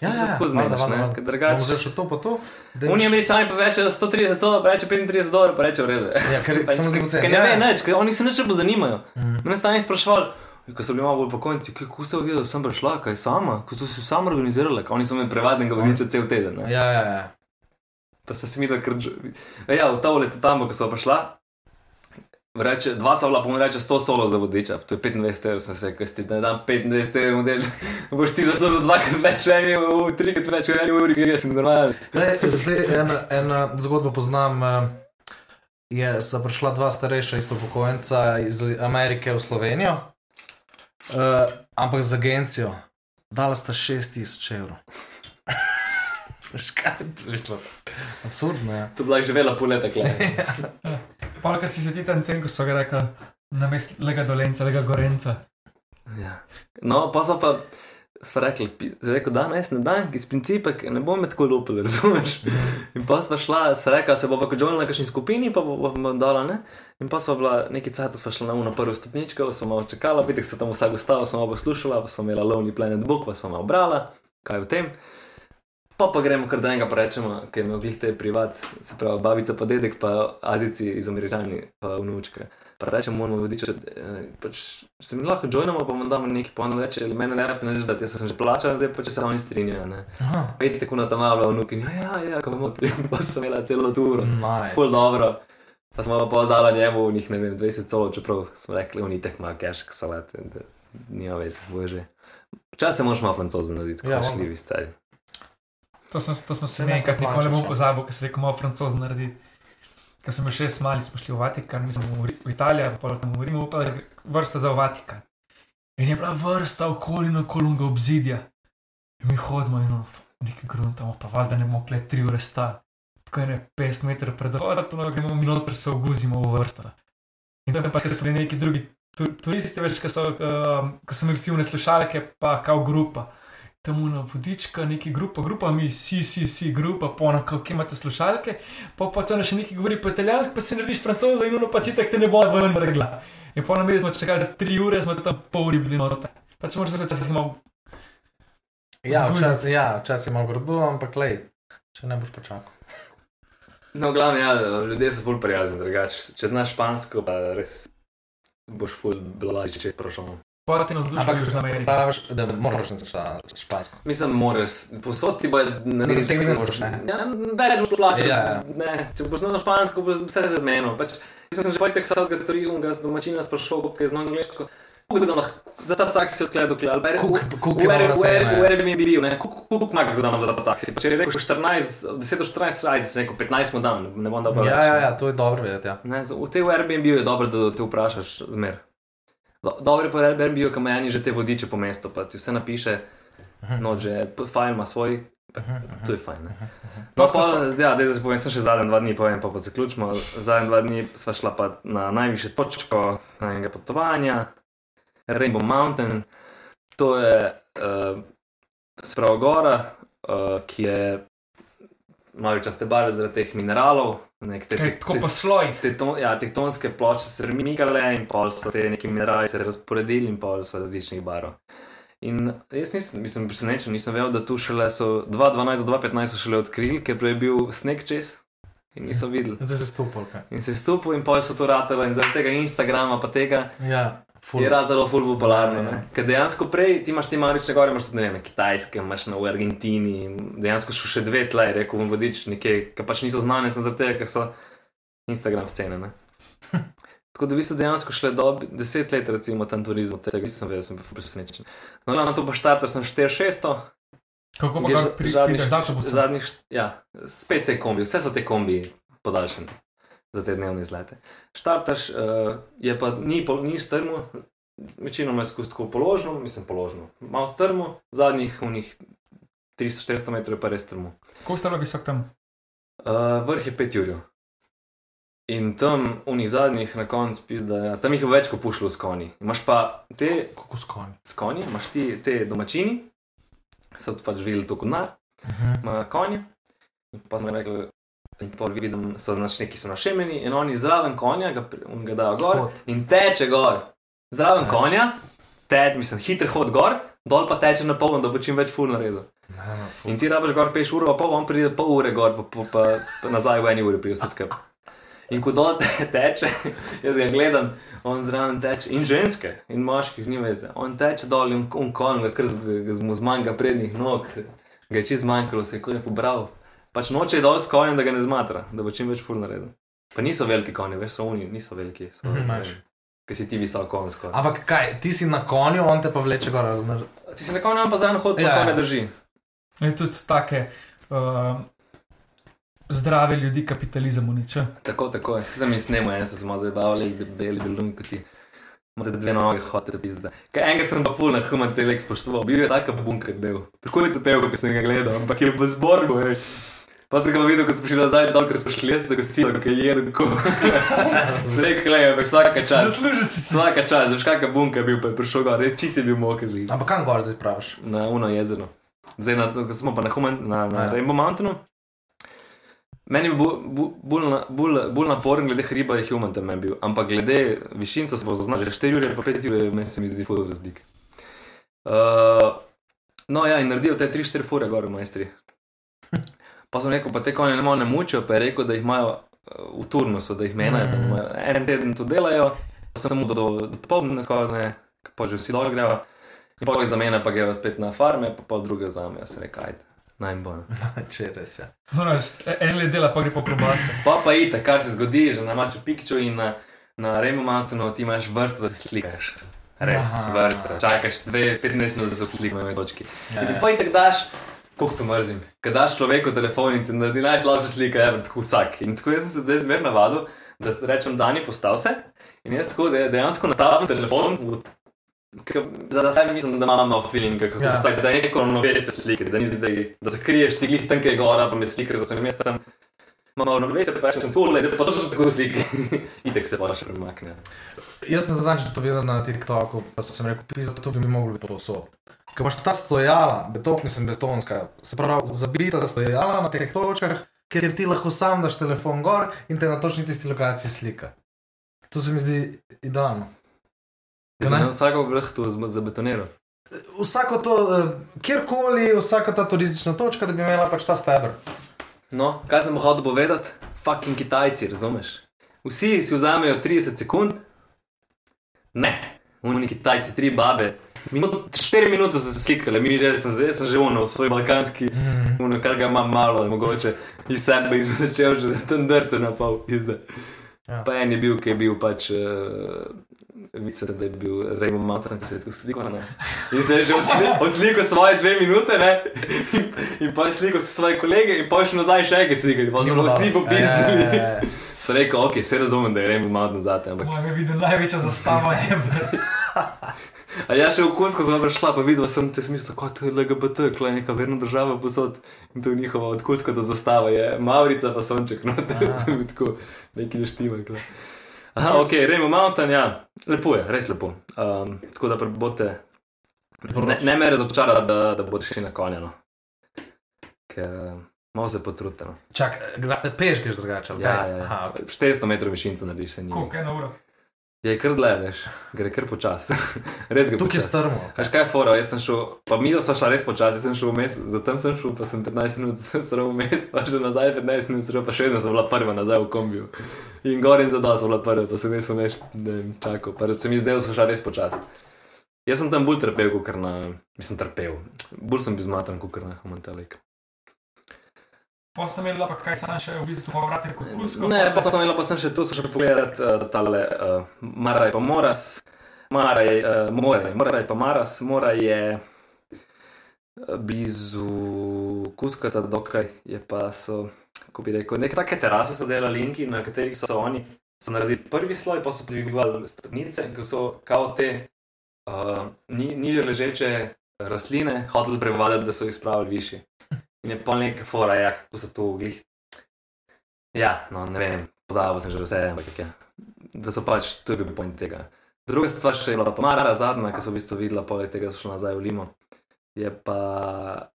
Ja, Se ja, tako. Ker Bom drugače- vzel še to, pa to. da Oni američani pa rečejo 130 dolarjev, pa reče 35 dolarjev, pa reče v redu. Ja, ker samo zdaj ker poceni. ne Ja, ve ja. nič, ker oni se nič ne bo zanimajo. Mhm. Mene sami sprašvali, ko so bili malo bolj pokojnici, kako ste videli, da sem prišla, kaj sama, ko so se sama organizirala, oni so imeli prevadnega vodiča cel teden. Ne? Ja, ja, ja. Pa smo se mi da kar. Ja, v ta uleta tam, ko so prišla. Reče, dva so bila, pomeni, reče 100 solo za vodiča, to je 25 evrov, sem se če ti ne dam 25 evrov, model, boš ti zaslužil dvakrat več, v eni uri, trikrat več, v eni uri, ker jaz sem normalen. Zdaj ena, ena zgodba poznam. eh, Je, sta prišla dva starejša isto upokojenca iz Amerike v Slovenijo, uh, ampak z agencijo. Dala sta 6000 evrov. Škaj, mislim. Absurdno je. To je bila živela pol leta. Pa, kaj si se ti tam cen, ko so ga rekli, na mestu lega dolenca, lega gorenca. Ja. No, pa so pa, sva rekli, rekel, da jaz ne dan, iz principa, ne bom tako lupil, razumeš? In pa sva šla, se rekla, se bo pa kodžonila na kakšni skupini, pa bo bomo dala, ne? In pa sva bila neki cajt, sva šla na uno prvo stopničko, sva malo čakala, vidik se tam vsak ustavil, sva malo poslušala, pa sva imela lovni planet book, pa sva malo brala, kaj v tem. Pa pa gremo kar do enega, rečemo, ker je imel glih te privat, se pravi, babica pa dedek, pa azici iz Američani, pa vnučka. Pa rečemo, moramo vodič, eh, pač se mi lahko joinamo, pa vam damo nekaj, pa on reče, mene ne rabite da jaz sem že plačal, zdaj pa če se oni strinjajo, Vidite, kako na tam malo vnuki, ja, ja, ja, ko bomo tri, pa sem imela celo turo. nice. Ful dobro. Pa smo pa dala njemu, v njih ne vem, 20 colo, čeprav smo rekli, oni tek ima cash, salate, da nima veze, bože. Včasih moraš malo francoze narediti, Ja, kot moram. šljivi stari. To, sem, to smo se Se mi enkrat nikoli ne poplačaš, bom ja. pozabil, ker sem rekel, malo francoz narediti. Ker sem bil šest mali, smo šli v Vatikan, mislim v, Ri- v Italijo, pa tam v Rimu, pa je vrsta za v Vatikan. In je bila vrsta okoli in okoli unga obzidja. In mi hodimo in neki gruntamo, pa valjda ne bomo kle tri ure sta. Tako je ne 50 metrov pred hodom, no gremo minut, pred se oguzimo v vrsto. In tam pa, ker so bili neki drugi tu, turisti, veš, ki so, um, ki so imeli silne slušalke, pa kao grupa. Tam una vodička, neki grupa, grupa, mi, si, si, si, grupa, pona, kako imate slušalke, pa pa to še neki govori po italijansko, pa si narediš francozo in ono pač itak te ne bo ven vrgla. In pa nam je smo čakali tri ure, smo tam pol uri bili noter. Pač moraš reči, da si imel Ja, včasih ja, včas je malo grdo, ampak lej, če ne boš počakal. No, glavno, ja, ljudje so ful prijazni, drugače. Če znaš špansko, pa res boš ful blažji, če sprašamo. Na vzdušje, Ampak greš na Ameriko. praviš, da moraš naučiti špansko. Mislim, moraš, posod ti bo ne Ne, tega ne boš, ne. Ja, več boš plačal. Ja, ja. Ne, če boš znal špansko, boš vse se zmenil. Pač, jaz sem že pojetek vsakega triunga z domačina sprašal, kako je znal angliško. Kako da lahko za ta taksi odkledo dokler, ali ja. v Airbnb bil, ne, koliko koliko mag za dan za ta taksi. Pa če rekel 14, 10 do 14, ajde, sem rekel 15 mu dam, ne bom dal več. Ja, ja, ja, to je dobro vedeti. Ja. Ne, z- v tej Airbnb je dobro, da te vprašaš zmer. Do, dobro je pa Airbnb, ko ima eni že te vodiče po mestu, pa ti vse napiše, no, že fajn ima svoj, to je fajn. Ne? No, pa, ja, se povem, sem še zadnji dva dni, povem pa, pa zaključimo. Zadnji dva dni sva šla pa na najvišje točko najnega potovanja, Rainbow Mountain. To je uh, spravo gora, uh, ki je malo časte barve zaradi teh mineralov. nek te- te- tako te- po slojih. Tekton, ja, tektonske plošče so se premikale in pol so te neki minerali se razporedili in pol so različnih barov. In jaz nisem, mislim, presenečen, nisem vedel, da tu šele so 2012 do 2015 so šele odkrili, ker prej je bil sneg čez in niso videli. Zdaj se stopil. In se je stopil in pol so to ratele in zaradi tega Instagrama pa tega Ja, ful. je ratelo ful popularno. Ja. Ker dejansko prej ti imaš te marične gore, imaš tudi vem, na Kitajskem, imaš na Argentini, in dejansko so še dve tle, rekel bom vodič nekje, ki pač niso znane, sem zaradi tega, ker so Instagram scene. Ne. Tako da v bistvu dejansko šle do deset let, recimo, tam turizmu, tega nisem vedel, sem bil presenečen. No, glavno to pa štarter sem 4-600, Kako pa za- pri- zadnjih avtobusom? zadnjih, št- ja, spet te kombi, vse so te kombi podaljšane za te dnevne izlete. Štartaš, uh, je pa ni, ni strmo, večinoma je skozi tako položno, mislim položno, malo strmo, zadnjih unih 300-400 metrov je pa res strmo. Kako ste bili visok tam? Uh, vrh je 5 ur. In tam, v njih zadnjih, na koncu, pizda, ja, tam jih je več kot pušlo s konji. Imaš pa te Kako s konji. s konji, imaš ti te domačini, so pač videli to kot nar, ima konje. In pa smo rekli, in pa vidim, so naš neki so našemeni in oni zraven konja ga, pri- ga dajo gor Hod. in teče gor. Zraven Teče. konja, teče, mislim, hiter hod gor, dol pa teče na polno, da bo čim več ful naredil. Ne, ne, ful. In ti rabiš gor peš uro, pa pol, on pride pol ure gor, pa, pa, pa, pa nazaj v eni uri pride vse skupaj. In ko dol te, teče, jaz ga gledam, on zraven teče, in ženske, in moških, ni veze. On teče dol in on kon ga kar z- z- mu zmanjka prednjih nog, ga je čez manjkalo, se je kot je pobral. Pač noče dol s konjem, da ga ne zmatra, da bo čim več ful naredil. Pa niso veliki konji, veš, so oni, niso veliki, so, imaš. vem, Ker si ti visok konj skoraj. Ampak kaj, ti si na konju, on te pa vleče gor. ali na- Ti si na konju, on pa zraven hod, pa Ja, ja, ja. ne drži. Je tudi take uh, zdrave ljudi, kapitalizem uniča. Tako, tako je. Zdaj mi snemo, en sem se malo zabavali, da beli belun kot ti. Imate dve noge, hodite pizda. Kaj enega sem pa full na human telek spoštoval, bil je taka bunka del. Tako je to pel, ko sem ga gledal, ampak je v zborgu, ej. Pa sem ga videl, ko smo šli nazaj dol, ker smo šli jaz, da ga si, ki je jedel, ko. Zdaj, klej, ampak vsaka čas. Zasluži si se. Vsaka čas, veš, kakšna bunka je bil, pa je prišel gor, res čisi bil moker. lik. Ampak kam gor zdaj praviš? Na Uno jezero. Zdaj na, ko smo pa na, human, na, na Ja. Rainbow Mountainu. Meni je bil bu- bolj na- bolj- bolj naporen glede hriba, je human tam bil, ampak glede višinca smo zaznali, že 4 ure, pa 5 ure, meni se mi zdi full razlik. Uh, no, ja, in naredijo te 3-4 fure gor, majstri. Pa sem rekel, pa te konje ne morejo ne mučijo, pa je rekel, da jih imajo eh, v turnusu, da jih menajo, da imajo en teden to delajo, samo do, do, do popoldne, skoraj pa že vsi dol grejo. In pa jih za mene pa grejo spet na farme, pa pa druge za me, jaz rekel, ajde, naj jim bo. no. Če res je. No, no, en let dela, pa gre po klobase. Pa pa ide, kar se zgodi, že na Maču Pikču in na, na Remu Mountainu ti imaš vrsto, da se slikaš. Res, vrsto. Čakaš dve, 15 minut, da se slikaš na točki. Ja, In ja. pa itek daš, koliko to mrzim. Kad daš človeku telefon in ti naredi najslabše slike, je tako vsak. In tako jaz sem se zdaj zmer navadil, da rečem, Dani, postav se. In jaz tako de- dejansko nastavim telefon. za sebe mislim, da imam malo feeling, kako Ja. vsak, da je neko ravnovesje slike, da ni zdaj, da zakriješ ti glih tam, ki je gora, pa me slikaš, da sem jaz tam. Malo ravnovesje, pa rečem, tole, zdaj pa točno tako slike. Itek se pa še premakne. Jaz sem zadnjič to videl na TikToku, pa sem rekel, pisa, to bi mi mogli povsod. Ker imaš ta stojala, beton, mislim, betonska, se pravi, zabita stojala na teh točkah, kjer ti lahko sam daš telefon gor in te na točni tisti lokaciji slika. To se mi zdi idealno. Kaj ne? Vsako vrh tu zabetoniral. Vsako to, eh, kjerkoli, vsaka ta turistična točka, da bi imela pač ta stebr. No, kaj sem hotel povedati? Fucking Kitajci, razumeš? Vsi si vzamejo 30 sekund, ne, oni Kitajci, tri babe. Minut, 4 minute so se slikali, mi že sem, zdaj sem že uno, svoj balkanski, uno, kar ga imam malo, mogoče iz sebe in sem začel že tam drto na pol. Ja. Pa en je bil, ki je bil pač. Uh, Vidite, da je bil Raymond Mountain, ki se je tako slikal. In se je že odsli- odslikal svoje dve minute, ne? in, in pa je slikal svoje kolege, in pa je šel nazaj še enkrat slikati, pa so vsi popizdili. Ja, ja, ja. Sem rekel, ok, se razumem, da je Raymond Mountain zate, ampak. Moje videl največja zastava je. A ja še v Kunsko sem prišla, pa videla sem te smisle, kot je LGBT, kle neka verna država posod in to je njihova od Kunsko do zastava, je Maurica pa Sonček, no, to sem bil tako, neki neštima, kle. Aha, ok, Raymond Mountain, ja, lepo je, res lepo. Um, tako da boste, ne, ne me razočara, da, da boste šli na konja, no. Ker uh, malo se potrudite, no. Čak, gra- peš greš drugače. Ja, kaj? ja, ja. Aha, ok. 400 metrov višinca narediš se njim. Koliko je na uro? Je kar dlje, veš, gre kar počasi. res gre Tukaj je počasi. strmo. Kaj kaj je fora, jaz sem šel, pa mi da smo šla res počasi, jaz sem šel vmes, zatem sem šel, pa sem 15 minut srl vmes, pa že nazaj 15 minut srl, pa še vedno sem bila prva nazaj v kombiju. In gor in zadol sem bila prva, pa sem res vmes ne vem, čakal, pa se mi zdaj, da sem šla res počasi. Jaz sem tam bolj trpel, kot na, mislim, trpel. Bolj sem bil zmatran, kot na Humantelek. Potem imela pa kaj sam še v bistvu povratek v Kusko. Ne, pa sem imela pa sem še tu, so še pogledati uh, tale uh, Maraj pa Moras, Maraj, uh, Moraj, Moraj pa Maras, Moraj je blizu Kuskata, dokaj je pa so, kako bi rekel, neke take terase so delali linki, na katerih so oni so naredili prvi sloj, pa so dvigovali stopnice, ki so kao te uh, ni, niže ležeče rastline hoteli prevladati, da so jih spravili višje. In je pa neka fora, ja, kako so to glih Ja, no, ne vem, pozabil sem že vse, ampak je. Da so pač, to je bil point tega. Druga stvar še je bila pa Mara, zadnja, ki so v bistvu videla, poleg tega so šla nazaj v Limo, je pa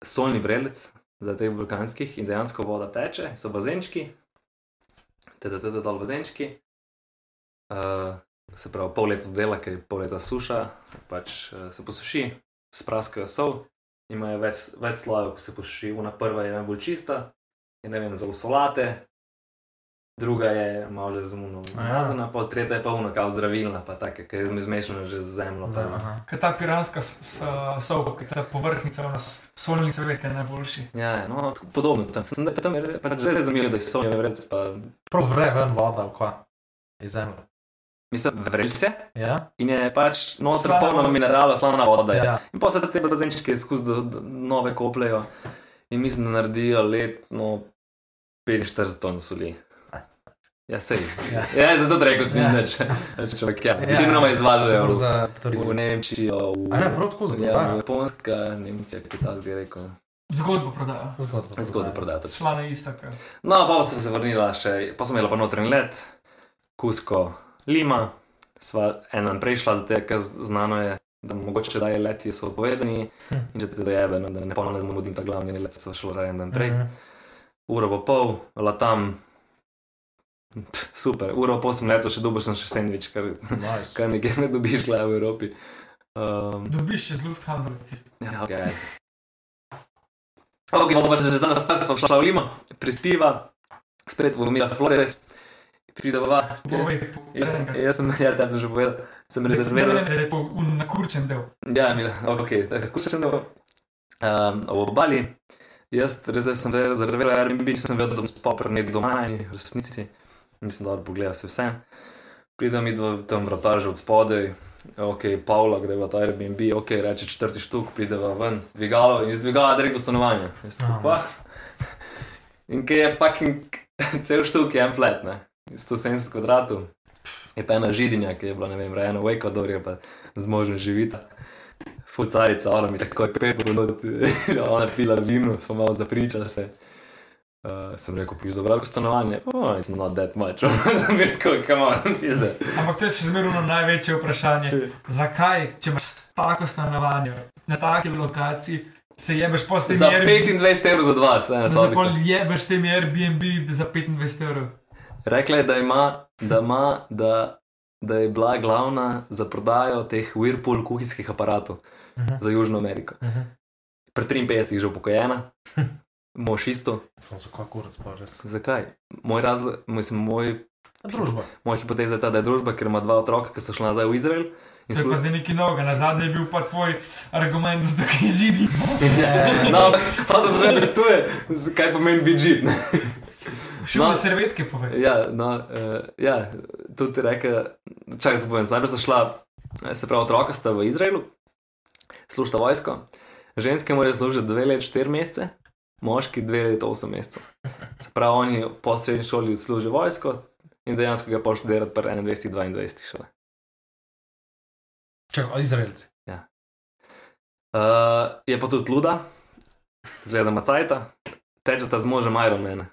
solni vrelec za teh vulkanskih in dejansko voda teče, so bazenčki, tete dol bazenčki. Uh, se pravi, pol leta dela, ker je pol leta suša, pač uh, se posuši, spraskajo sol, imajo več, več slojev, ki se posuši. Una prva je najbolj čista, je ne vem, za usolate, druga je malo že zmuno umazana, pa tretja je pa unaka zdravilna, pa taka, ki je zmešana že z zemljo. Kaj ta piranska soba, ki je ta povrhnica, ona s- solni cvet je najboljši. Ja, ja, no, podobno tam. Sem, tam je pač že zanimivo, da je solni vrec, pa Prav vre ven voda, kva. Iz zemlje. Mislim, vrelce Ja? in je pač noter polno mineralov, slana voda. Ja. Ja. In pa se te bazenčke skozi do, do, nove kopljejo in mislim, da naredijo letno 45 ton soli. Ja, sej. Ja. Ja, zato rekel, da Ja. ni več. Človek, ja. Ja. Večinoma izvažajo v, Za v. Nemčijo, v, A ne, tako ja, v. Japonska, Nemčija, Kitajska, je rekel. Zgodbo prodajo. Zgodba. Zgodaj prodati. Slana ista. Kaj. No, pa sem se vrnila še, pa sem imela pa notranji let, Kusko, Lima, sva en dan prejšla, zato ker znano je, da mogoče da je leti so odpovedani in če te zajebe, no, da ne ponovno zamudim ta glavni let, so šlo raje en dan prej. Mhm. Uro pa pol, latam. Pff, Super, uro pol sem letel, še dobil sem še sendvič, kar, Nice. kar nekje ne dobiš le v Evropi. Um, Dobiš čez Lufthansa. leti. ja, okay. Ok, pa že za nas smo šla v Limo, prispiva, spet v Mila Flores, prideva. Povej, Ja, povej enkrat. jaz sem, ja, tam sem že povedal, sem Ne, ne, rezerviral. ne, ne, na kurčen del. Ja, Mila, ok, tako sem um, v obali. Jaz res sem rezerviral Airbnb, sem vedel, da bom spal nek doma in v resnici nisem dobro pogledal se vse. Pridem mi v tem vrtažu od spodaj, ok, Pavla gre v ta Airbnb, ok, reče četrti štuk, prideva ven, dvigalo in iz dvigala direkt do stanovanja. Jaz tako, pa. In ker je fucking cel štuk, je en flat, ne, 170 kvadratov. Je pa ena židinja, ki je bila, ne vem, rejena v Ekvadorju, pa z možem živita. Fucarica, ona mi tako je pet minut, ona pila vino, smo malo zapričali se. Uh, sem rekel, pizdo, veliko stanovanje, oh, it's not that much, sem bil tako, come on, pizda. Ampak to je še zmeraj ono največje vprašanje. Zakaj, če imaš tako stanovanje na taki lokaciji, se jebeš po tem Za 25 evrov za dva, se ena Zakaj sobica. jebeš tem Airbnb za 25 evrov? Rekla je, da ima, da ima, da, da je bila glavna za prodajo teh Whirlpool kuhinjskih aparatov Mhm. za Južno Ameriko. Mhm. Pri 53 je že upokojena, mož isto. Sem se kako kurac pa res. Zakaj? Moj razlog, mislim, moj, Družba. moja hipoteza je ta, da je družba, ker ima dva otroka, ki so šla nazaj v Izrael. in To je pa zdaj neki novega, na zadnje je bil pa tvoj argument, da tukaj židi. No, ampak to sem povedal, da to je, kaj pomeni biti žid. Ne. Šumne No. servetke povej. Ja, no, uh, ja, tudi reke, čakaj, to povem. Najprej sta šla, eh, se pravi, otroka sta v Izraelu, služita vojsko, ženske morajo služiti dve leti, štiri mesece, moški dve leti, osem mesecev. Se pravi, oni po srednji šoli služijo vojsko in dejansko ga pošljajo delati pri 21, 22 šole. Čakaj, Izraelci. Uh, je pa tudi luda, zgleda macajta, tečeta z možem Ironmana.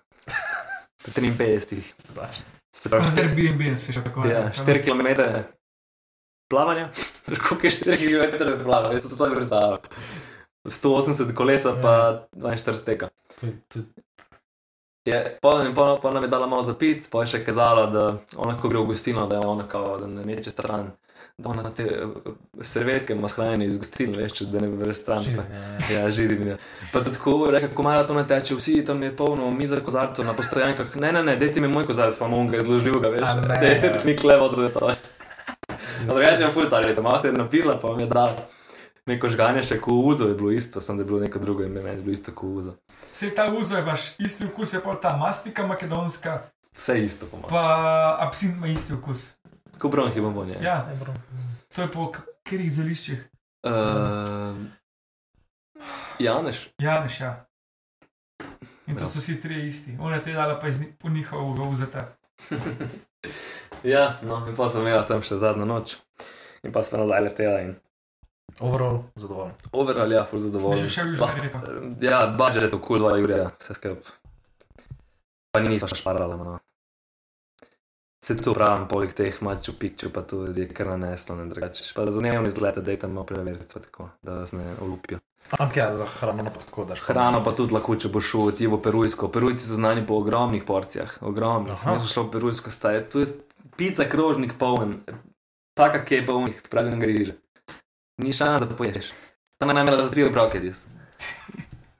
53. Zašto? Se pravi, Z štiri- Airbnb si še tako. Ja, 4 km plavanja, koliko je 4 km plavanja, jaz sem se to predstavljal. 180 kolesa, pa 42 teka. To to je- Je, pa, in nam je dala malo za pit, pa je še kazala, da ona, ko gre v gostino, da je ona kao, da ne meče stran, da ona te servetke ima shranjene iz gostilne, veš, da ne bi brez stran. Pa, ja, židim. Ja. Pa tudi tako reka, ko mara to ne teče, vsi tam je polno mizer kozarcev na postojankah. Ne, ne, ne, dajte mi moj kozarec, pa bom ga izložil, ga veš. A ne. Dajte mi klevo, da je to. Drugače je fultar, je tam malo se je napila, pa vam je dal. Neko žganje še kuuzo je bilo isto, sem da je bilo neko drugo ime, meni je bilo isto kuuzo. Vse ta uzo je baš isti okus, je pa ta mastika makedonska, Vse isto, po mojem. pa absint ima isti okus. Ko bronhi bombonje. Ja, to je po katerih zeliščih. Uh, Janeš, Janeš, ja. In to Ja. so vsi trije isti. Ona je te dala pa iz njihovega uzeta. ja, no, in pa smo imeli tam še zadnjo noč. In pa smo nazaj letela in Overall, zadovoljen. overall, ja, ful Bi zadovoljen. že šel v Južno Lah- Ameriko. Ja, budžet je kul, dva jurja, vse skup. Pa ni nismo šparala, no. Se tu pravim, poleg teh maču pikču, pa tu je kar naneslo, ne drugače. Pa za dnevni izlet, da je tam malo preveriti, tako, da vas ne olupijo. Ampak ja, za hrano pa tako daš. Hrano pa tudi lahko, če boš šel ti v Perujsko. Perujci so znani po ogromnih porcijah, ogromnih. Aha. Jaz sem šel v Perujsko, staje, tu je pica krožnik poln, taka, ki je polnih, pravi griže. Ni šans, da poješ. Tam naj imela za tri obroke, dis.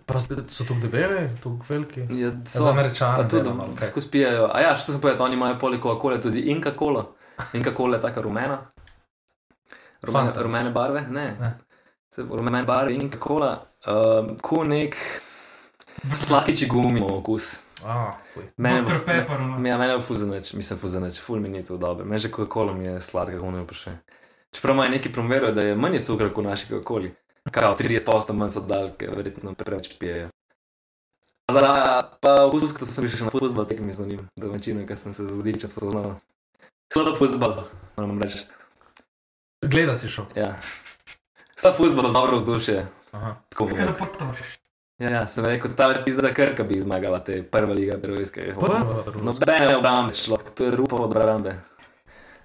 Prosti, so tu debeli, tu veliki. Ja, Za američane. Pa tudi kaj? skozi pijajo. A ja, što sem povedal, oni imajo poleg Coca-Cola tudi Inka Cola. Inka Cola je taka rumena. Rumene, Fanta. rumene barve, ne. Ne. Se, rumene barve Inka Cola, um, ko nek sladkiči gumi okus. A, fuj. Mene, ono. me, ja, mene je fuzeneč, mislim fuzeneč, ful mi ni to dobro. Meni že Coca-Cola mi je sladka, gumijo pa še. Čeprav imajo neki promovirajo, da je manj cukra kot naši Coca-Coli. Kao 30% manj so dal, ker verjetno preveč pijejo. Za, pa v Gusku sem še na futbol tekmi z njim, domačino, ker sem se z vodičem spoznal. Slab futbol, moram reči. Gledati si šel. Ja. Slab futbol, dobro vzdušje. Aha. Tako Kaj potno? Ja, ja, sem rekel, ta pizda Krka bi zmagala te prve lige prvojske. Prvo, No, bene obrambe šlo, to je rupa od obrambe.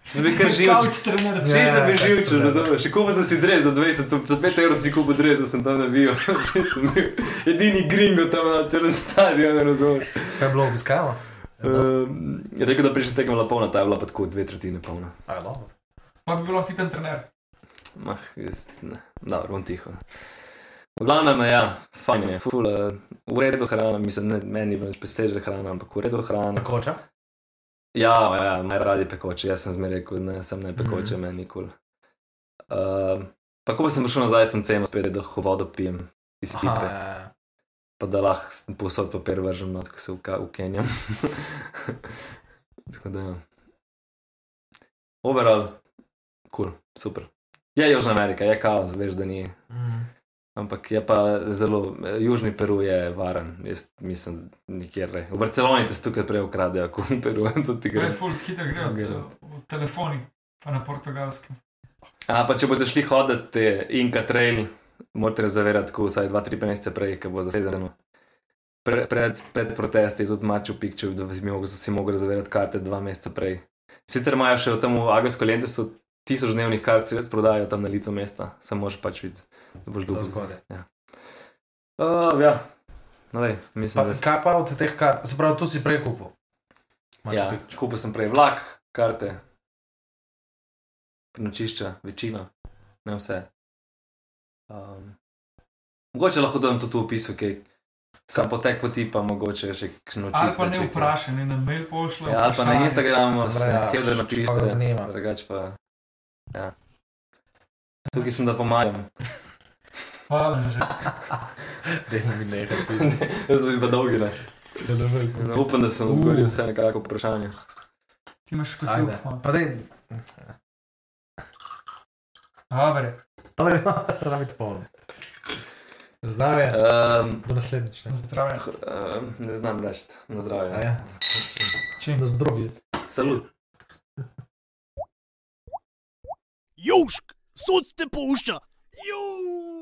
Sem bil kar živčen. Kavč trener Ja, Že sem bil ja, živčen, ja. razumeš? Še kupil sem si dres za 20, za 5 evrov si kupil dres, da sem tam navijal. Že sem bil edini gringo tam na celem stadionu, razumeš? Kaj je bilo obiskano? Um, je rekel, da prejšnja tekma bila polna, ta je bila pa tako dve tretjine polna. A, je dobro. Pa bi bil lahko ti ten trener. Mah, jaz, ne, dobro, bom tiho. V glavnem, ja, fajn je, ful, uh, v redu hrana, mislim, ne, meni je peseže hrana, ampak v redu hrana. Koča? Ja, ja, maj radi pekoče, jaz sem zmeraj rekel, ne, sem ne pekoče, mm. meni kul. Uh, pa ko sem prišel nazaj, sem ceno spet, da ho vodo pijem iz Aha, pipe, ja, ja. pa da lahko posod papir vržem, no, tako se ukenjam. tako da, ja. overall, kul, cool, super. Je Južna Amerika, je kaos, veš, da ni. Mm. Ampak je pa zelo, južni Peru je varen, jaz mislim, nikjer ne. V Barceloni te tukaj prej ukradejo, kot v Peru, to ti Gre ful, hitro gre Gre. v telefoni, pa na portugalskem. A pa če boste šli hoditi te Inka Trail, morate rezervirati tako vsaj 2-3 mesece prej, ker bo zasedeno. Pre, pred, pred protesti tudi Maču Pikču, da bi mogel, si mogel rezervirati karte dva meseca prej. Sicer imajo še v tem Agasko Lentesu tisoč dnevnih kart, ki prodajajo tam na licu mesta, samo moraš pač videti, da boš To dolgo zgodaj. Ja. Uh, ja. No, lej, mislim, Pa, da kaj pa od teh kart? Se pravi, tu si prej kupil. Ja, kupil sem prej vlak, karte, prenočišča, večina, ne vse. Um, mogoče lahko dam tudi v opisu, kaj sam potek poti, pa mogoče še kakšno Ali očitke. pa ne vprašaj, ne na mail pošlje. Ja, ali pa na Instagramu, ja, kje da pa ga napišete, zanima. drugače pa. Ja. Tukaj sem, da pomagam. Hvala že. Dajmo mi nekaj. Zdaj bi pa dolgi, ne. Upam, da sem odgovoril vse nekako vprašanje. Ti imaš kosil. Ajde. Pa dej, Dobre, dobro, rabi to polno. Zdravje, Um, do naslednjič. ne. zdravje. um, ne znam reči, na zdravje. ja. Čim? Do zdravja. Salut. Južk, sod te pušča. Juž.